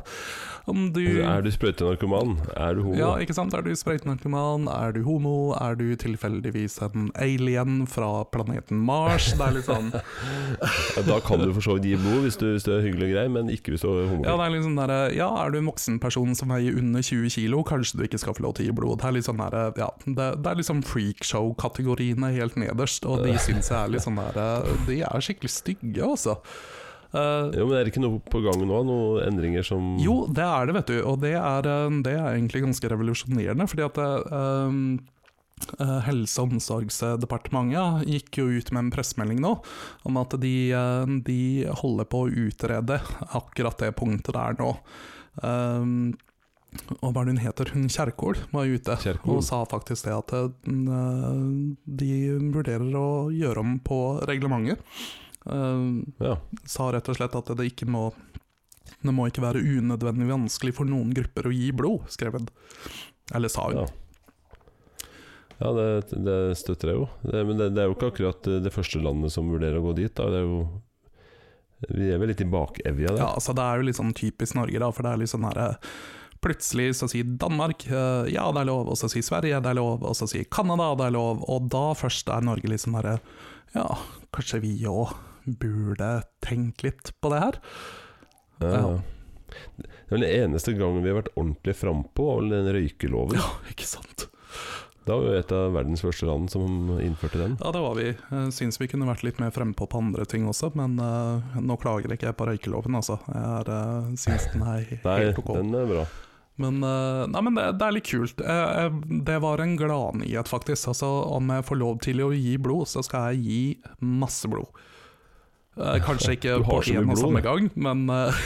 om du Er du sprøytenarkoman? Er du homo? ja, ikke sant? Er du sprøytenarkoman? Er du homo? Er du tilfeldigvis en alien fra planeten Mars? Det er litt sånn Ja, Da kan du for så vidt gi blod hvis du, hvis du er hyggelig og grei, men ikke hvis du er homo. Ja, det er litt sånn derre Ja, er du en voksen person som veier under 20 kilo, kanskje du ikke skal få lov til å gi blod. Det er litt sånn derre Ja, det, det er liksom freakshow-kategoriene helt nederst, og de syns jeg er litt sånn der De er skikkelig stygge, altså. Uh, Jo, men Er det ikke noe på gang nå? Noen endringer som Jo, det er det, vet du. Og det er, eh, det er egentlig ganske revolusjonerende. Fordi at eh, eh, Helse- og omsorgsdepartementet gikk jo ut med en pressemelding nå om at de, eh, de holder på å utrede akkurat det punktet der nå. Um, og hva er det hun heter, hun Kjerkol var ute Kjerkol. og sa faktisk det at eh, de vurderer å gjøre om på reglementet. Eh, Ja. sa rett og slett at det ikke må Det må ikke være unødvendig vanskelig for noen grupper å gi blod, skrev hun. Eller sa hun. Ja. Ja, det, det støtter jeg jo. Det, men det, det er jo ikke akkurat det første landet som vurderer å gå dit. Da. Det er jo, vi er vel litt i bakevja der. Ja, altså Det er jo litt sånn typisk Norge, da, for det er litt sånn herre Plutselig så sier Danmark eh, ja, det er lov, og så sier Sverige det er lov, og så sier Canada det er lov, og da først er Norge liksom derre Ja, kanskje vi òg burde tenke litt på det her? Ja. Ja. Er den eneste gangen vi har vært ordentlig frampå, var vel den røykeloven. Ja, ikke sant? Da var vi et av verdens første land som innførte den. Ja, det var vi. Jeg syns vi kunne vært litt mer frempå på andre ting også, men uh, nå klager ikke jeg på røykeloven, altså. Jeg uh, syns den er he- Nei, helt ok. den er bra. Men, eh, nei, men det, det er litt kult. Det var en gladnyhet, faktisk. Altså, om jeg får lov til å gi blod, så skal jeg gi masse blod. Eh, kanskje ikke på én og samme gang, men eh,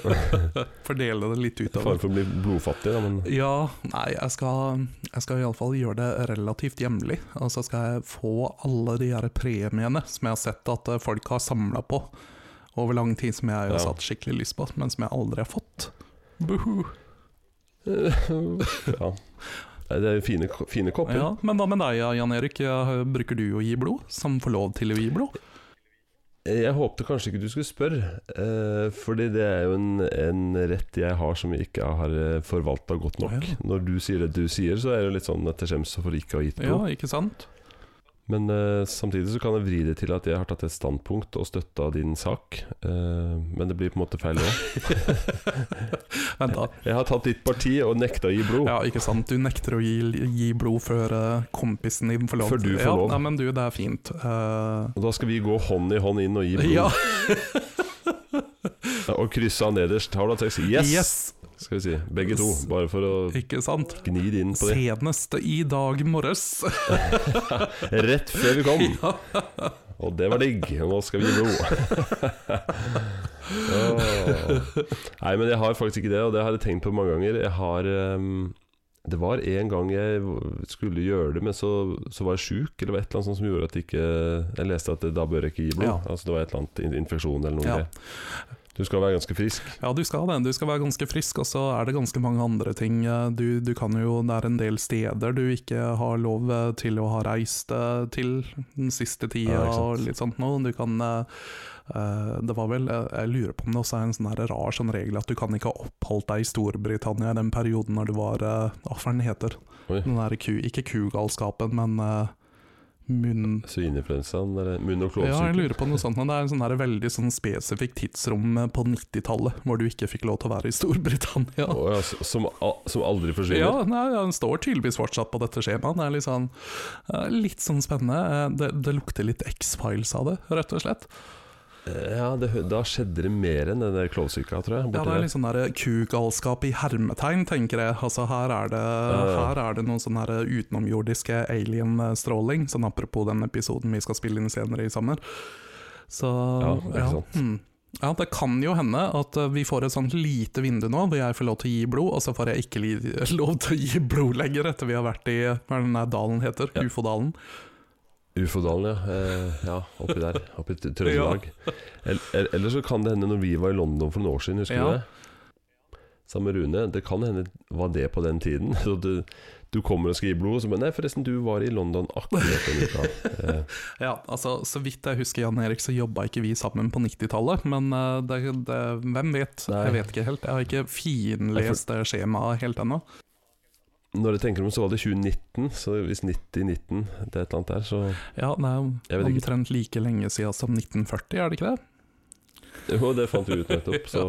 fordele det litt Fare utover. for å bli blodfattig, da, men Ja, nei, jeg skal, jeg skal iallfall gjøre det relativt hjemlig. Og så skal jeg få alle de her premiene som jeg har sett at folk har samla på over lang tid, som jeg har Ja. satt skikkelig lyst på, men som jeg aldri har fått. Buhu. ja. Nei, Det er fine, fine kopper. Ja, men hva med deg, Jan Erik? Bruker du å gi blod, som får lov til å gi blod? Jeg håpte kanskje ikke du skulle spørre, eh, fordi det er jo en, en rett jeg har som jeg ikke har forvalta godt nok. Ja. Når du sier det du sier, så er det litt sånn at jeg skjems for ikke å ha gitt Ja, ikke sant? Men uh, samtidig så kan jeg vri det til at jeg har tatt et standpunkt og støtta din sak. Uh, men det blir på en måte feil òg. Jeg har tatt ditt parti og nekta å gi blod. Ja, ikke sant. Du nekter å gi, gi blod før uh, kompisen din får lov. Før du får ja, lov. Nei, men du, det er fint. Og da skal vi gå hånd i hånd inn og gi blod. ja, Og krysse av nederst. Har du hatt sex? Yes! yes! Skal vi si. Begge to. Bare for å Ikke sant? gni det inn på det. Senest i dag morges. Rett før vi kom. ja. Og det var digg. Nå skal vi gi blod. Nei, men jeg har faktisk ikke det, og det har jeg tenkt på mange ganger. Jeg har um Det var en gang jeg skulle gjøre det, men så, så var jeg sjuk, eller var et eller annet som gjorde at ikke Jeg leste at det, da bør jeg ikke gi blod. Ja. Altså Det var et eller annet infeksjon eller noe. Ja. Du skal være ganske frisk. Ja, du skal det. Du skal være ganske frisk, og så er det ganske mange andre ting. Du, du kan jo, Det er en del steder du ikke har lov eh, til å ha reist eh, til den siste tida Ja, og litt sånt noe. Du kan eh, Det var vel Jeg lurer på om det også er en sånn rar sånn regel at du kan ikke ha oppholdt deg i Storbritannia i den perioden når du var Hva er heter? Oi. Den der ku, ikke kugalskapen, men munn... Svineinfluensaen, eller munn- og Ja, jeg lurer på noe sånt, men det er en sånn her veldig sånn spesifikt tidsrom eh, på 90-tallet, hvor du ikke fikk lov til å være i Storbritannia. Oh, ja, som, som aldri forsvinner. Ja, nei, ja, Den står tydeligvis fortsatt på dette skjemaet. Det er litt sånn, eh, litt sånn spennende. Eh, Det, det lukter litt X-Files av det, rett og slett. Eh, Ja, det, da skjedde det mer enn den klovsyka, tror jeg. Ja, Det er litt sånn kugalskap i hermetegn, tenker jeg. Altså Her er det, ja. her er det noen sånn her utenomjordiske alien-stråling. Sånn apropos den episoden vi skal spille inn senere i sommer. Så Ja, ikke sant. Mm. Ja, Det kan jo hende at eh, vi får et sånt lite vindu nå hvor jeg får lov til å gi blod, og så får jeg ikke lov til å gi blod lenger etter vi har vært i hva er den der dalen heter? Ja. Ufodalen. Ufodalen, ja. Eh, ja. Oppi der. Oppi i Trøndelag. El- el- Eller så kan det hende når vi var i London for noen år siden, husker Ja. du det? Sammen med Rune. Det kan hende var det på den tiden. Så du, du kommer og skal gi blod, og så bare Nei, forresten, du var i London akkurat den uka. Eh, Ja, altså Så vidt jeg husker, Jan Erik, så jobba ikke vi sammen på 90-tallet. Men eh, det, det, hvem vet? Nei. Jeg vet ikke helt. Jeg har ikke finlest skjemaet helt ennå. Når jeg tenker om så var det 2019, så hvis 90-19 det er et eller annet der, så Ja, det er omtrent like lenge siden som 1940, er det ikke det? Jo, det fant vi ut nettopp, så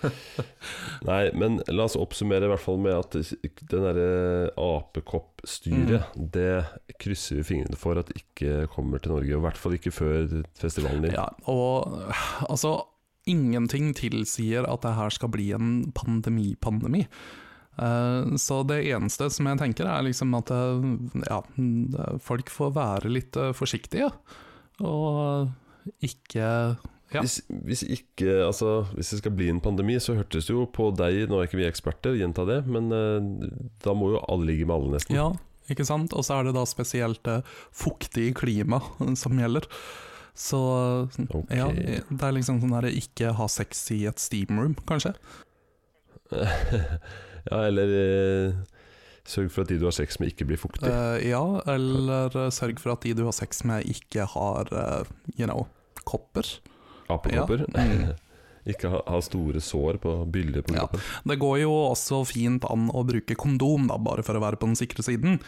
Nei, men la oss oppsummere i hvert fall med at den derre apekoppstyret, Mm. det krysser vi fingrene for at ikke kommer til Norge. Og i hvert fall ikke før festivalen din. Ja, og altså Ingenting tilsier at det her skal bli en pandemi-pandemi. Så det eneste som jeg tenker, er liksom at eh, ja, folk får være litt eh, forsiktige. Og ikke Ja. Hvis, hvis ikke Altså, hvis det skal bli en pandemi, så hørtes det jo på deg Nå er ikke vi eksperter, gjenta det, men eh, da må jo alle ligge med alle, nesten. Ja, ikke sant? Og så er det da spesielt eh, fuktig klima som gjelder. Så okay. ja, det er liksom sånn derre ikke ha sex i et steam room, kanskje. ja, eller eh, sørg for at de du har sex med, ikke blir fuktig. Uh, ja, eller eh, sørg for at de du har sex med ikke har, uh, you know, kopper. Apekopper. Ja, mm. ikke ha, ha store sår på byller på Ja. Det går jo også fint an å bruke kondom, da, bare for å være på den sikre siden.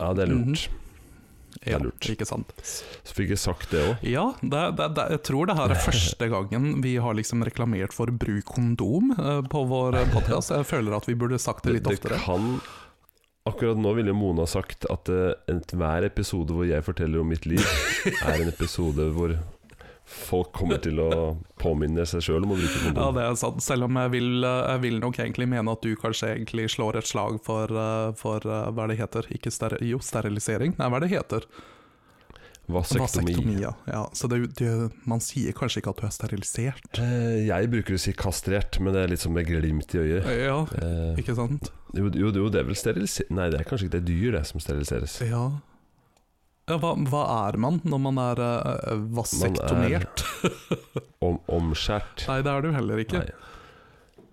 Ja, det er lurt. Ja, er lurt. ikke sant. Så fikk jeg sagt det òg. Ja, det, det, det, jeg tror det her er første gangen vi har liksom reklamert for bruk kondom eh, på vår podkast. Jeg føler at vi burde sagt det Det, litt det oftere. kan Akkurat nå ville Mona sagt at uh, enhver episode hvor jeg forteller om mitt liv, er en episode hvor folk kommer til å påminne seg sjøl om å bruke Ja, det er sant. Selv om jeg vil, eh, jeg vil nok egentlig mene at du kanskje egentlig slår et slag for, eh, for eh, hva det heter? Ikke ster jo, sterilisering? Nei, hva er det heter? Vasektomi. Vasektomi, ja. ja. Så det, det, man sier kanskje ikke at du er sterilisert. Eh, jeg bruker å si kastrert, men det er litt som med glimt i øyet. Ja, Eh, ikke sant? jo, jo, jo, det er vel sterilisert Nei, det er kanskje ikke det dyr det som steriliseres. Ja. Ja hva, hva er man når man er uh, vasektomert? Om, omskjært. Nei, det er du heller ikke. Nei.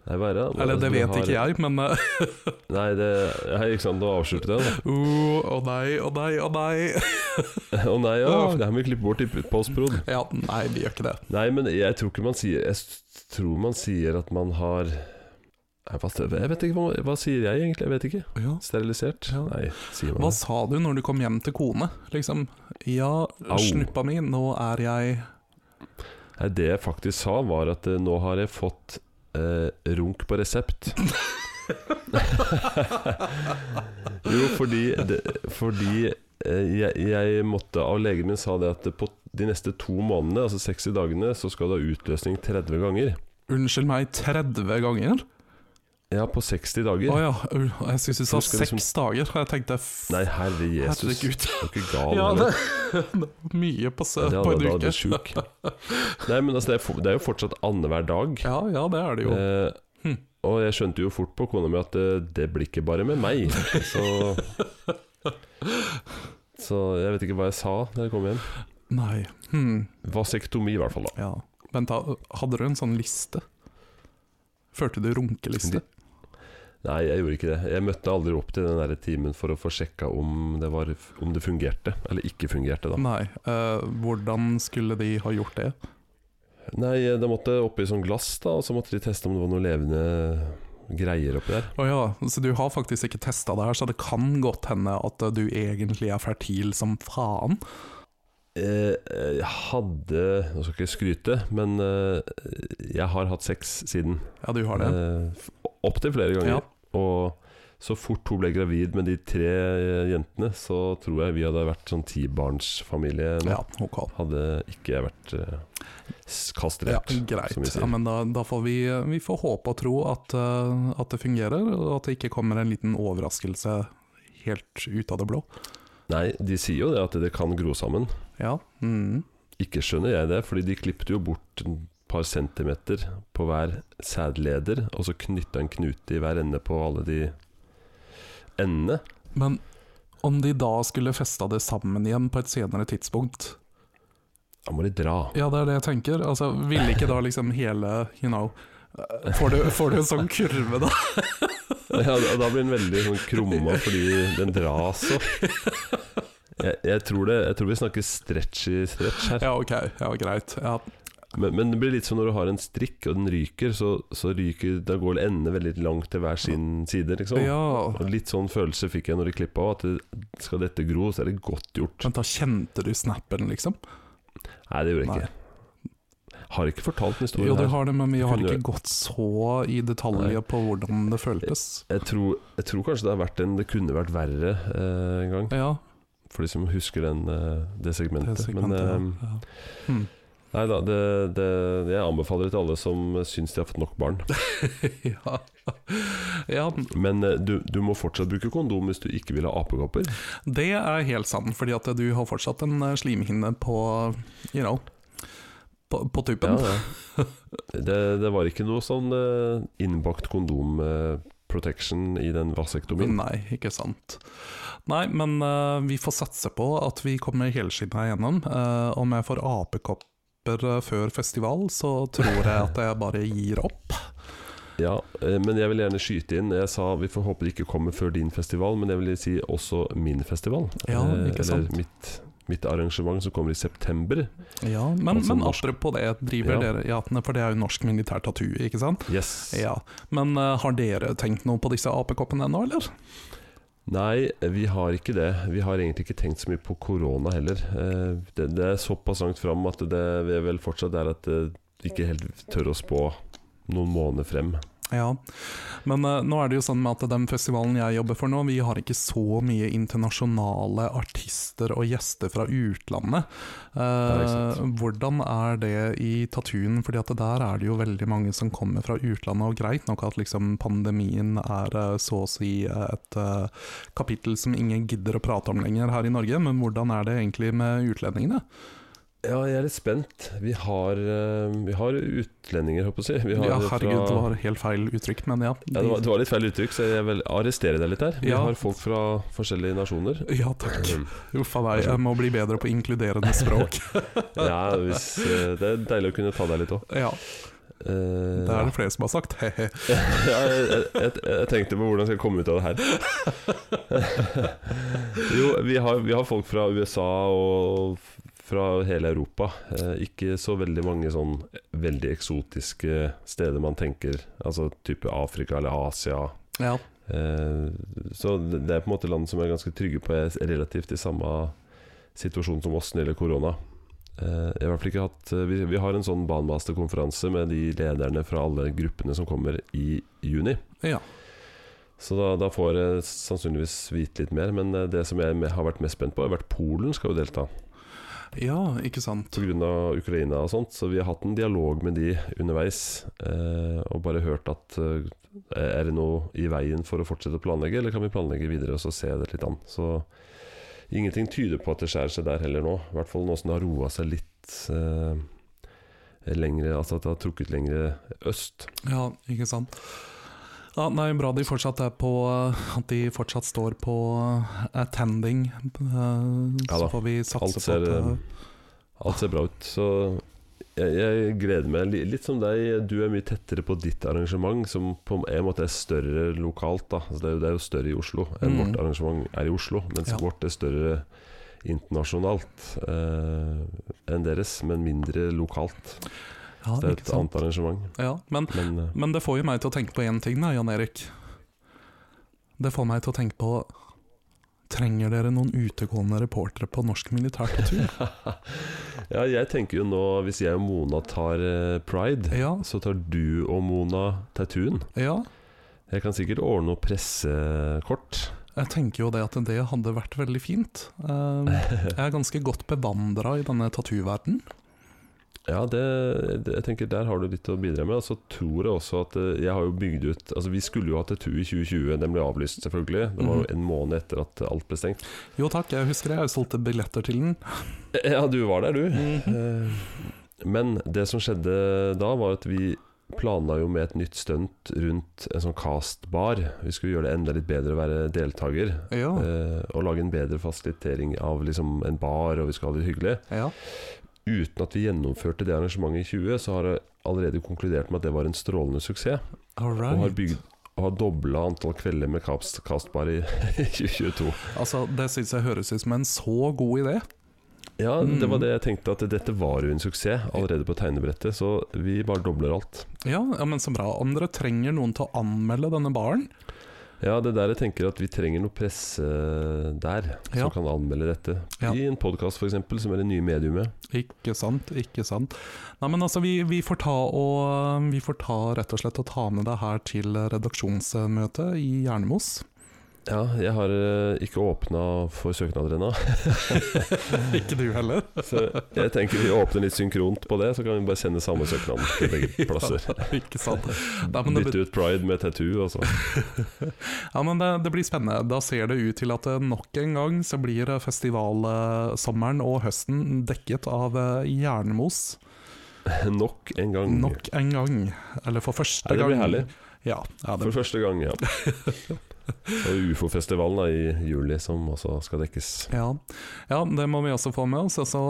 Nei, bare, er det? Eller det vet har- ikke jeg, men uh, Nei, det ja, Ikke sant, nå avslørte det. Å nei, å nei, å nei. Å nei, ja, det her må vi klippe bort i postprod. Ja, nei, vi gjør ikke det. Nei, men jeg tror ikke man sier Jeg tror man sier at man har Jeg vet ikke, hva, hva sier jeg egentlig? Jeg vet ikke. Ja. Sterilisert? Ja. Nei, sier Hva det? sa du når du kom hjem til kone? Liksom, ja, Au. snuppa mi, nå er jeg Nei, det jeg faktisk sa, var at eh, nå har jeg fått eh, runk på resept. jo, fordi, det, fordi eh, jeg, jeg måtte Av legen min sa det at på de neste to månedene, altså 60 dagene, så skal du ha utløsning 30 ganger. Unnskyld meg, 30 ganger? Ja, på 60 Å dager. ja, jeg syns du sa seks liksom- dager. Jeg tenkte Nei, herre Jesus. herregud. Du er ikke gal. Ja, det, mye på, Ja, det på en uke. Nei, men altså, det, er, for- det er jo fortsatt annenhver dag. Ja, ja, det er det jo. Eh, Hm. Og jeg skjønte jo fort på kona mi at det, det blir ikke bare med meg. Så Så jeg vet ikke hva jeg sa da jeg kom hjem. Nei. Hmm. Vasektomi, i hvert fall. da Ja. Vent, da. Hadde du en sånn liste? Førte du runkeliste? Nei, jeg gjorde ikke det. Jeg møtte aldri opp til den der timen for å få sjekka om det, var, om det fungerte, eller ikke fungerte. da Nei. eh, hvordan skulle de ha gjort det? Nei, det måtte oppi sånn glass, da og så måtte de teste om det var noe levende greier oppi der. Å ja, så du har faktisk ikke testa det her, så det kan godt hende at eh, du egentlig er fertil som faen? Eh, Jeg hadde Nå skal ikke skryte, men eh, jeg har hatt sex siden. Ja, du har det? Eh, Opptil flere ganger. Ja. Og så fort hun ble gravid med de tre eh, jentene, så tror jeg vi hadde vært sånn tibarnsfamilie. Ja, okay. Hadde ikke jeg vært kastrert. Ja, greit. Ja, men da, da får vi, vi får håpe og tro at, eh, at det fungerer, og at det ikke kommer en liten overraskelse helt ut av det blå. Nei, de sier jo det at det kan gro sammen. Ja. Mm. Ikke skjønner jeg det, fordi de klippet jo bort et par centimeter på hver sædleder, og så knytta en knute i hver ende på alle de endene. Men om de da skulle festa det sammen igjen på et senere tidspunkt Da må de dra. Ja, det er det jeg tenker. Altså, Ville ikke da liksom hele You know Får du, får du en sånn kurve, da? Ja, da- blir den veldig sånn krumma fordi den dras opp. Jeg, jeg, tror det, jeg tror vi snakker stretchy stretch her. Ja, ok. Ja, greit. Ja. Men, men det blir litt som når du har en strikk, og den ryker, så, så ryker Da går endene veldig langt til hver sin side, liksom. ja. Og litt sånn følelse fikk jeg når de klippa òg, at det, skal dette gro, så er det godt gjort. Men da kjente du snappen, liksom? Nei, det gjorde jeg Nei. ikke. Har ikke fortalt den historien Jo, det har det, men vi har ikke gått så i detaljer på hvordan det føltes. Jeg tror, jeg tror kanskje det har vært en Det kunne vært verre eh, en gang, Ja, for de som husker den, det det det segmentet. segmentet. Men eh, ja. hmm. nei da, det, det, jeg anbefaler det til alle som syns de har fått nok barn. ja. ja, Men eh, du, du må fortsatt bruke kondom hvis du ikke vil ha apekopper. det er helt sant, fordi at du har fortsatt en eh, slimhinne på You know på, på tuppen. ja. Det, det var ikke noe sånn uh, innbakt kondom uh, protection i den vasektomien. Nei, ikke sant. Nei, men uh, vi får satse på at vi kommer helskinna igjennom. Om jeg får apekopper før festival, så tror jeg at jeg bare gir opp. Ja, men jeg vil gjerne skyte inn. Jeg sa vi får håpe det ikke kommer før din festival, men jeg vil si også min festival. Ja, ikke sant. Eller mitt, mitt arrangement som kommer i september. Ja, men, Altså men apropos det, driver Ja. dere jatene, For det er jo norsk militær tattoo, ikke sant? Yes. Ja, Men uh, har dere tenkt noe på disse apekoppene ennå, eller? Nei, vi har ikke det. Vi har egentlig ikke tenkt så mye på korona heller. Uh, Det, det er såpass langt fram at det det er vel fortsatt er at eh, vi ikke helt tør å spå noen måneder frem. Ja, men uh, nå er det jo sånn med at den festivalen jeg jobber for nå, vi har ikke så mye internasjonale artister og gjester fra utlandet. Uh, hvordan er det i Tatuen? Fordi at der er det jo veldig mange som kommer fra utlandet, og greit nok at liksom pandemien er eh, så å si et uh, kapittel som ingen gidder å prate om lenger her i Norge, men hvordan er det egentlig med utlendingene? Ja, jeg er litt spent. Vi har, eh, vi har utlendinger, håper jeg å si. Vi har Ja, herregud, det var helt feil uttrykk, men ja. ja, det, var, det var litt feil uttrykk, så jeg vil arrestere deg litt der. Vi Ja. har folk fra forskjellige nasjoner. Ja, takk. Mm. Uff a meg, jeg må bli bedre på inkluderende språk. Ja, hvis, eh, det er deilig å kunne ta deg litt òg. ja, det er det flere som har sagt. He-he. ja, jeg, jeg, jeg, tenkte på hvordan jeg skal komme ut av det her. jo, vi har, vi har folk fra USA og fra hele Europa. Eh, ikke så veldig mange sånn veldig eksotiske steder man tenker. Altså type Afrika eller Asia. Ja, Eh, så det er på en måte land som er ganske trygge på er relativt i samme situasjon som oss når det gjelder korona. Eh, jeg har ikke hatt vi, vi har en sånn banemasterkonferanse med de lederne fra alle gruppene som kommer i juni. ja. Så da, da får jeg sannsynligvis vite litt mer. Men det som jeg har vært mest spent på, har vært Polen skal jo delta. Ja ikke sant. Pga. Ukraina og sånt. Så vi har hatt en dialog med de underveis. Eh, og bare hørt at eh, er det noe i veien for å fortsette å planlegge, eller kan vi planlegge videre og så se det litt an. Så ingenting tyder på at det skjærer seg der heller nå. I hvert fall nå som det har roa seg litt eh, lengre Altså at det har trukket lengre øst. Ja, ikke sant. Ja, nei, bra de fortsatt er på At de fortsatt står på eh, attending. eh, Ja så får vi satse alt på ser, at eh, Alt ser bra ut. Så jeg, jeg gleder meg. Litt som deg, du er mye tettere på ditt arrangement, som på en måte er større lokalt. Altså det, er jo, det er jo større i Oslo enn Mm. vårt arrangement er i Oslo. Mens Ja. vårt er større internasjonalt eh, enn deres, men mindre lokalt. Ja, Det er et annet arrangement. Ja, men, Men uh, men det får jo meg til å tenke på én ting, da, Jan Erik. Det får meg til å tenke på Trenger dere noen utegående reportere på norsk militærtattoo? ja, jeg tenker jo nå, hvis jeg og Mona tar eh, pride, ja, så tar du og Mona tattooen. ja. Jeg kan sikkert ordne noe pressekort. Jeg tenker jo det at det hadde vært veldig fint. Eh, Jeg er ganske godt bevandra i denne tattoo-verdenen. Ja, det, jeg tenker der har du litt å bidra med. Og så tror jeg også at eh, jeg har jo bygd ut Altså Vi skulle jo hatt et tur i 2020, den ble avlyst selvfølgelig. Det var jo Mhm. en måned etter at alt ble stengt. Jo takk, jeg husker det. Jeg solgte billetter til den. Ja, du var der, du. Mm -hmm. Men det som skjedde da, var at vi planla jo med et nytt stunt rundt en sånn castbar. Vi skulle gjøre det enda litt bedre å være deltaker. Ja, eh, Og lage en bedre fasilitering av liksom en bar, og vi skulle ha det hyggelig. ja. Uten at vi gjennomførte det arrangementet i 20, så har jeg allerede konkludert med at det var en strålende suksess. All Og har bygd og har dobla antall kvelder med kast, kastbar i 2022. Altså, det syns jeg høres ut som en så god idé. Ja, det Mm. var det jeg tenkte, at dette var jo en suksess allerede på tegnebrettet. Så vi bare dobler alt. Ja, ja, men så bra. Om dere trenger noen til å anmelde denne baren Ja, det er der jeg tenker at vi trenger noe presse der, Ja. som kan anmelde dette. Ja. I en podkast f.eks., som er det nye mediumet. Ikke sant, ikke sant. Nei, men altså, vi, vi, får ta og, vi får ta rett og slett og ta med deg her til redaksjonsmøte i Hjernemos. Ja, jeg har eh, ikke åpna for søknader ennå. ikke du heller? Så jeg tenker vi åpner litt synkront på det, så kan vi bare sende samme søknad til begge plasser. Ja, ikke sant. Nei, det, Bytte ut pride med tattoo, altså. ja, men det, det blir spennende. Da ser det ut til at eh, nok en gang så blir festivalsommeren og høsten dekket av jernmos. Nok en gang. Nok en gang. Eller for første Nei, det gang. blir herlig. Ja, ja det, For første gang, ja. Ufo-festivalen i juli som også skal dekkes. ja. ja, det må vi også få med oss. Altså,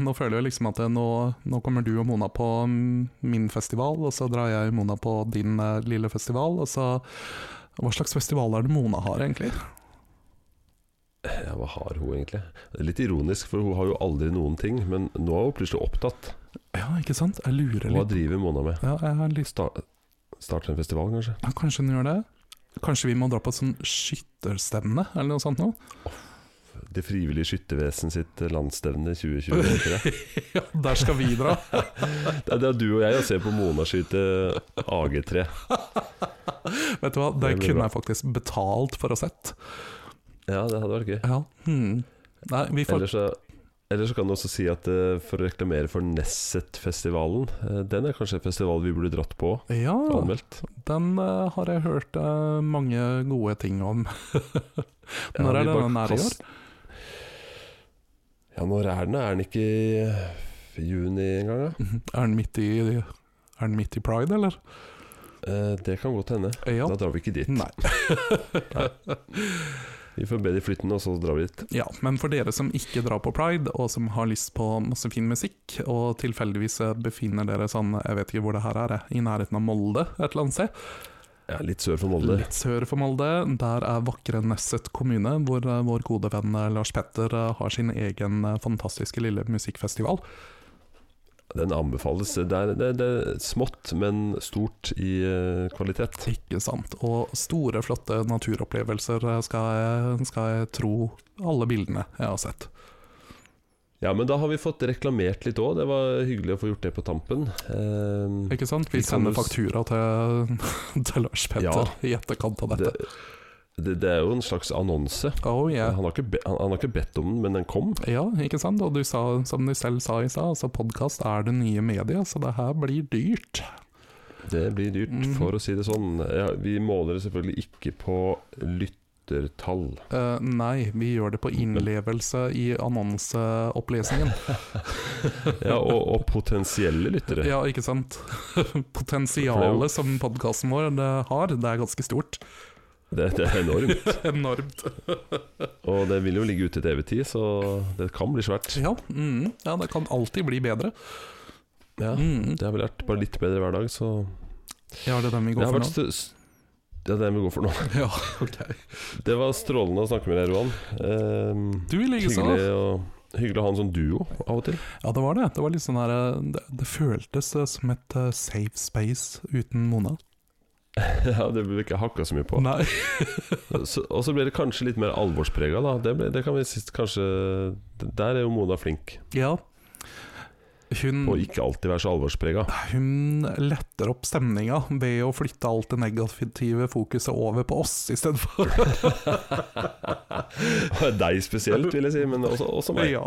nå føler jeg liksom at nå, nå kommer du og Mona på mm, min festival, og så drar jeg og Mona på din eh, lille festival. Og så, hva slags festival er det Mona har, egentlig? Ja, hva har hun egentlig? Det er litt ironisk, for hun har jo aldri noen ting, men nå er hun plutselig opptatt. Ja, ikke sant? Jeg lurer Hva driver Mona med? Ja, jeg har litt Star starte en festival, kanskje? ja, Kanskje hun gjør det? Kanskje vi må dra på et sånn skytterstevne, eller noe sånt noe? Det frivillige skyttervesen sitt landsstevne 2023. Ja, der skal vi dra. Det er det er du og jeg og ser på Mona skyte AG3. Vet du hva, det Det kunne bra. jeg faktisk betalt for å sett. Ja, det hadde vært gøy. Ja. Hmm. Nei, vi får Ellers så, ellers så kan du også si at uh, for å reklamere for Nesset-festivalen uh, Den er kanskje en festival vi burde dratt på Ja, anmeldt. den uh, har jeg hørt mange gode ting om. Når ja, er den nær i år? Ja, når er den? Er den ikke i juni engang? da? Er den midt i, er den midt i pride, eller? Det kan godt hende. Ja. Da drar vi ikke dit. Nei. Vi får be de flytte den, og så drar vi dit. Ja, men for dere som ikke drar på pride, og som har lyst på masse fin musikk, og tilfeldigvis befinner dere sånn, jeg vet ikke hvor det her er, i nærheten av Molde et eller annet sted, Ja, litt sør for Molde. litt sør for Molde, der er vakre Nesset kommune, hvor eh, vår gode venn eh, Lars Petter eh, har sin egen fantastiske lille musikkfestival. Den anbefales. Det er, det, det er smått, men stort i eh, kvalitet. Ikke sant. Og store, flotte naturopplevelser eh, skal jeg, skal jeg tro alle bildene jeg har sett. Ja, men da har vi fått reklamert litt òg. Det var hyggelig å få gjort det på tampen. Eh, Ikke sant? Vi Vi sender faktura til, til Lars Petter Ja. i etterkant av dette. det, det, det er jo en slags annonse. Oh yeah. Han, har ikke be, han, han har ikke bedt om den, men den kom. Ja, ikke sant? Og du sa, som du selv sa i stad, altså podkast er det nye mediet, så det her blir dyrt. Det blir dyrt, mm. for å si det sånn. Ja, vi måler det selvfølgelig ikke på lyttertall. Uh, nei, vi gjør det på innlevelse i annonseopplesningen. Ja, og, og potensielle lyttere. Ja, ikke sant? Potensialet som podkasten vår det har, det er ganske stort. Det, det er enormt. Enormt. Og det vil jo ligge ute til evig tid, så det kan bli svært. Ja, mm, ja, det kan alltid bli bedre. Ja, Mm. Det har vel vært bare litt bedre hver dag, så Ja, det er den vi går for nå. det er den vi går for nå. Ja, ok. Det var strålende å snakke med deg, Roan. Ehm, Du i ligge hyggelig, og, hyggelig å ha en sånn duo av og til. Ja, det var det. Det var litt sånn her eh, Det, det føltes eh, som et eh, safe space uten Mona. ja, Det blir ikke hakka så mye på. Så, og så blir det kanskje litt mer alvorsprega, da. Det, ble, det kan vi sist kanskje Der er jo Mona flink. Ja. Hun, og ikke alltid være så alvorsprega. hun letter opp stemninga ved å flytte alt det negative fokuset over på oss istedenfor. Deg spesielt, vil jeg si, men også, også meg. ja.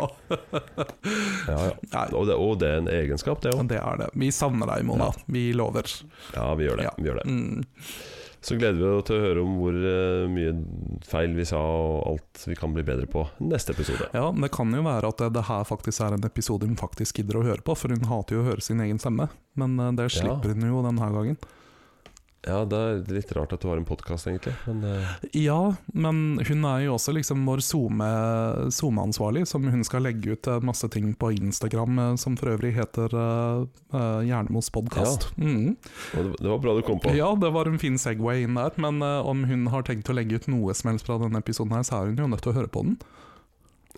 Ja, ja. Og, det, og det er en egenskap, det òg. det er det. Vi savner deg, Mona. Vi lover. Ja, vi gjør det. Ja. Vi gjør det. Mm. Så gleder vi oss til å høre om hvor eh, mye feil vi sa, og alt vi kan bli bedre på neste episode. Ja, det kan jo være at det, her faktisk er en episode hun faktisk gidder å høre på, for hun hater jo å høre sin egen stemme. Men eh, det slipper hun jo denne gangen. Ja, det er litt rart at du har en podkast, egentlig. Men uh... Ja, men hun er jo også liksom vår SoMe- SoMe-ansvarlig, som hun skal legge ut eh, masse ting på Instagram, eh, som for øvrig heter uh, Jernemos podkast. Mm. det, det var bra du kom på. Ja, det var en fin Segway inn der, men uh, om hun har tenkt å legge ut noe som helst fra denne episoden her, så er hun jo nødt til å høre på den.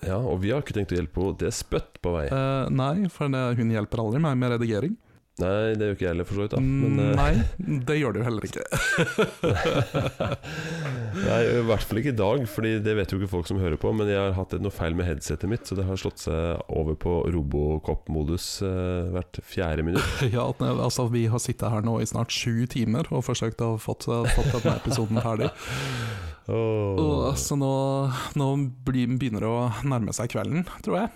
Ja, Og vi har ikke tenkt å hjelpe henne. Det er spøtt på vei. Nei, for det, hun hjelper aldri meg med redigering. Nei, det gjør ikke jeg heller, for så vidt. da Men, Mm, eh, nei, det gjør du heller ikke. Nei, I hvert fall ikke i dag, Fordi det vet jo ikke folk som hører på. Men jeg har hatt noe feil med headsetet mitt, så det har slått seg over på Robocop-modus uh, hvert fjerde minutt. Ja, altså Vi har sittet her nå i snart sju timer og forsøkt å få denne episoden ferdig. oh. Så nå, nå begynner det å nærme seg kvelden, tror jeg.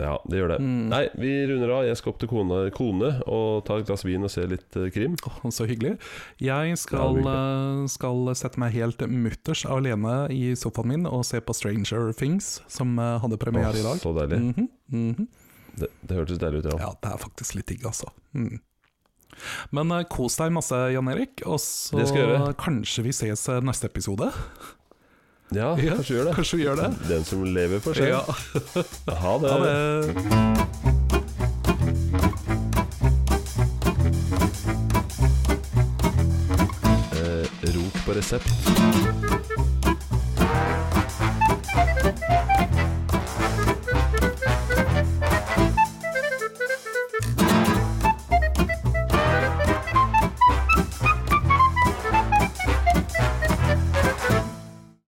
Ja, det gjør det. Mm. Nei, vi runder av. Jeg skal opp til kone, kone og ta et glass vin og se litt uh, krim. Åh, Så hyggelig. Jeg skal, Ja, hyggelig. skal sette meg helt mutters alene i sofaen min og se på Stranger Things, som eh, hadde premiere i Åh, dag. Så deilig. Mhm, mhm. Det, det hørtes deilig ut, ja. Ja, det er faktisk litt digg, altså. Mm. Men uh, kos deg masse, Jan Erik, og så kanskje vi ses eh, neste episode? Ja, Ja, kanskje gjør det. Kanskje vi gjør det? Den som lever, får se. Ja. Ha det. Ha det. Eh, resept.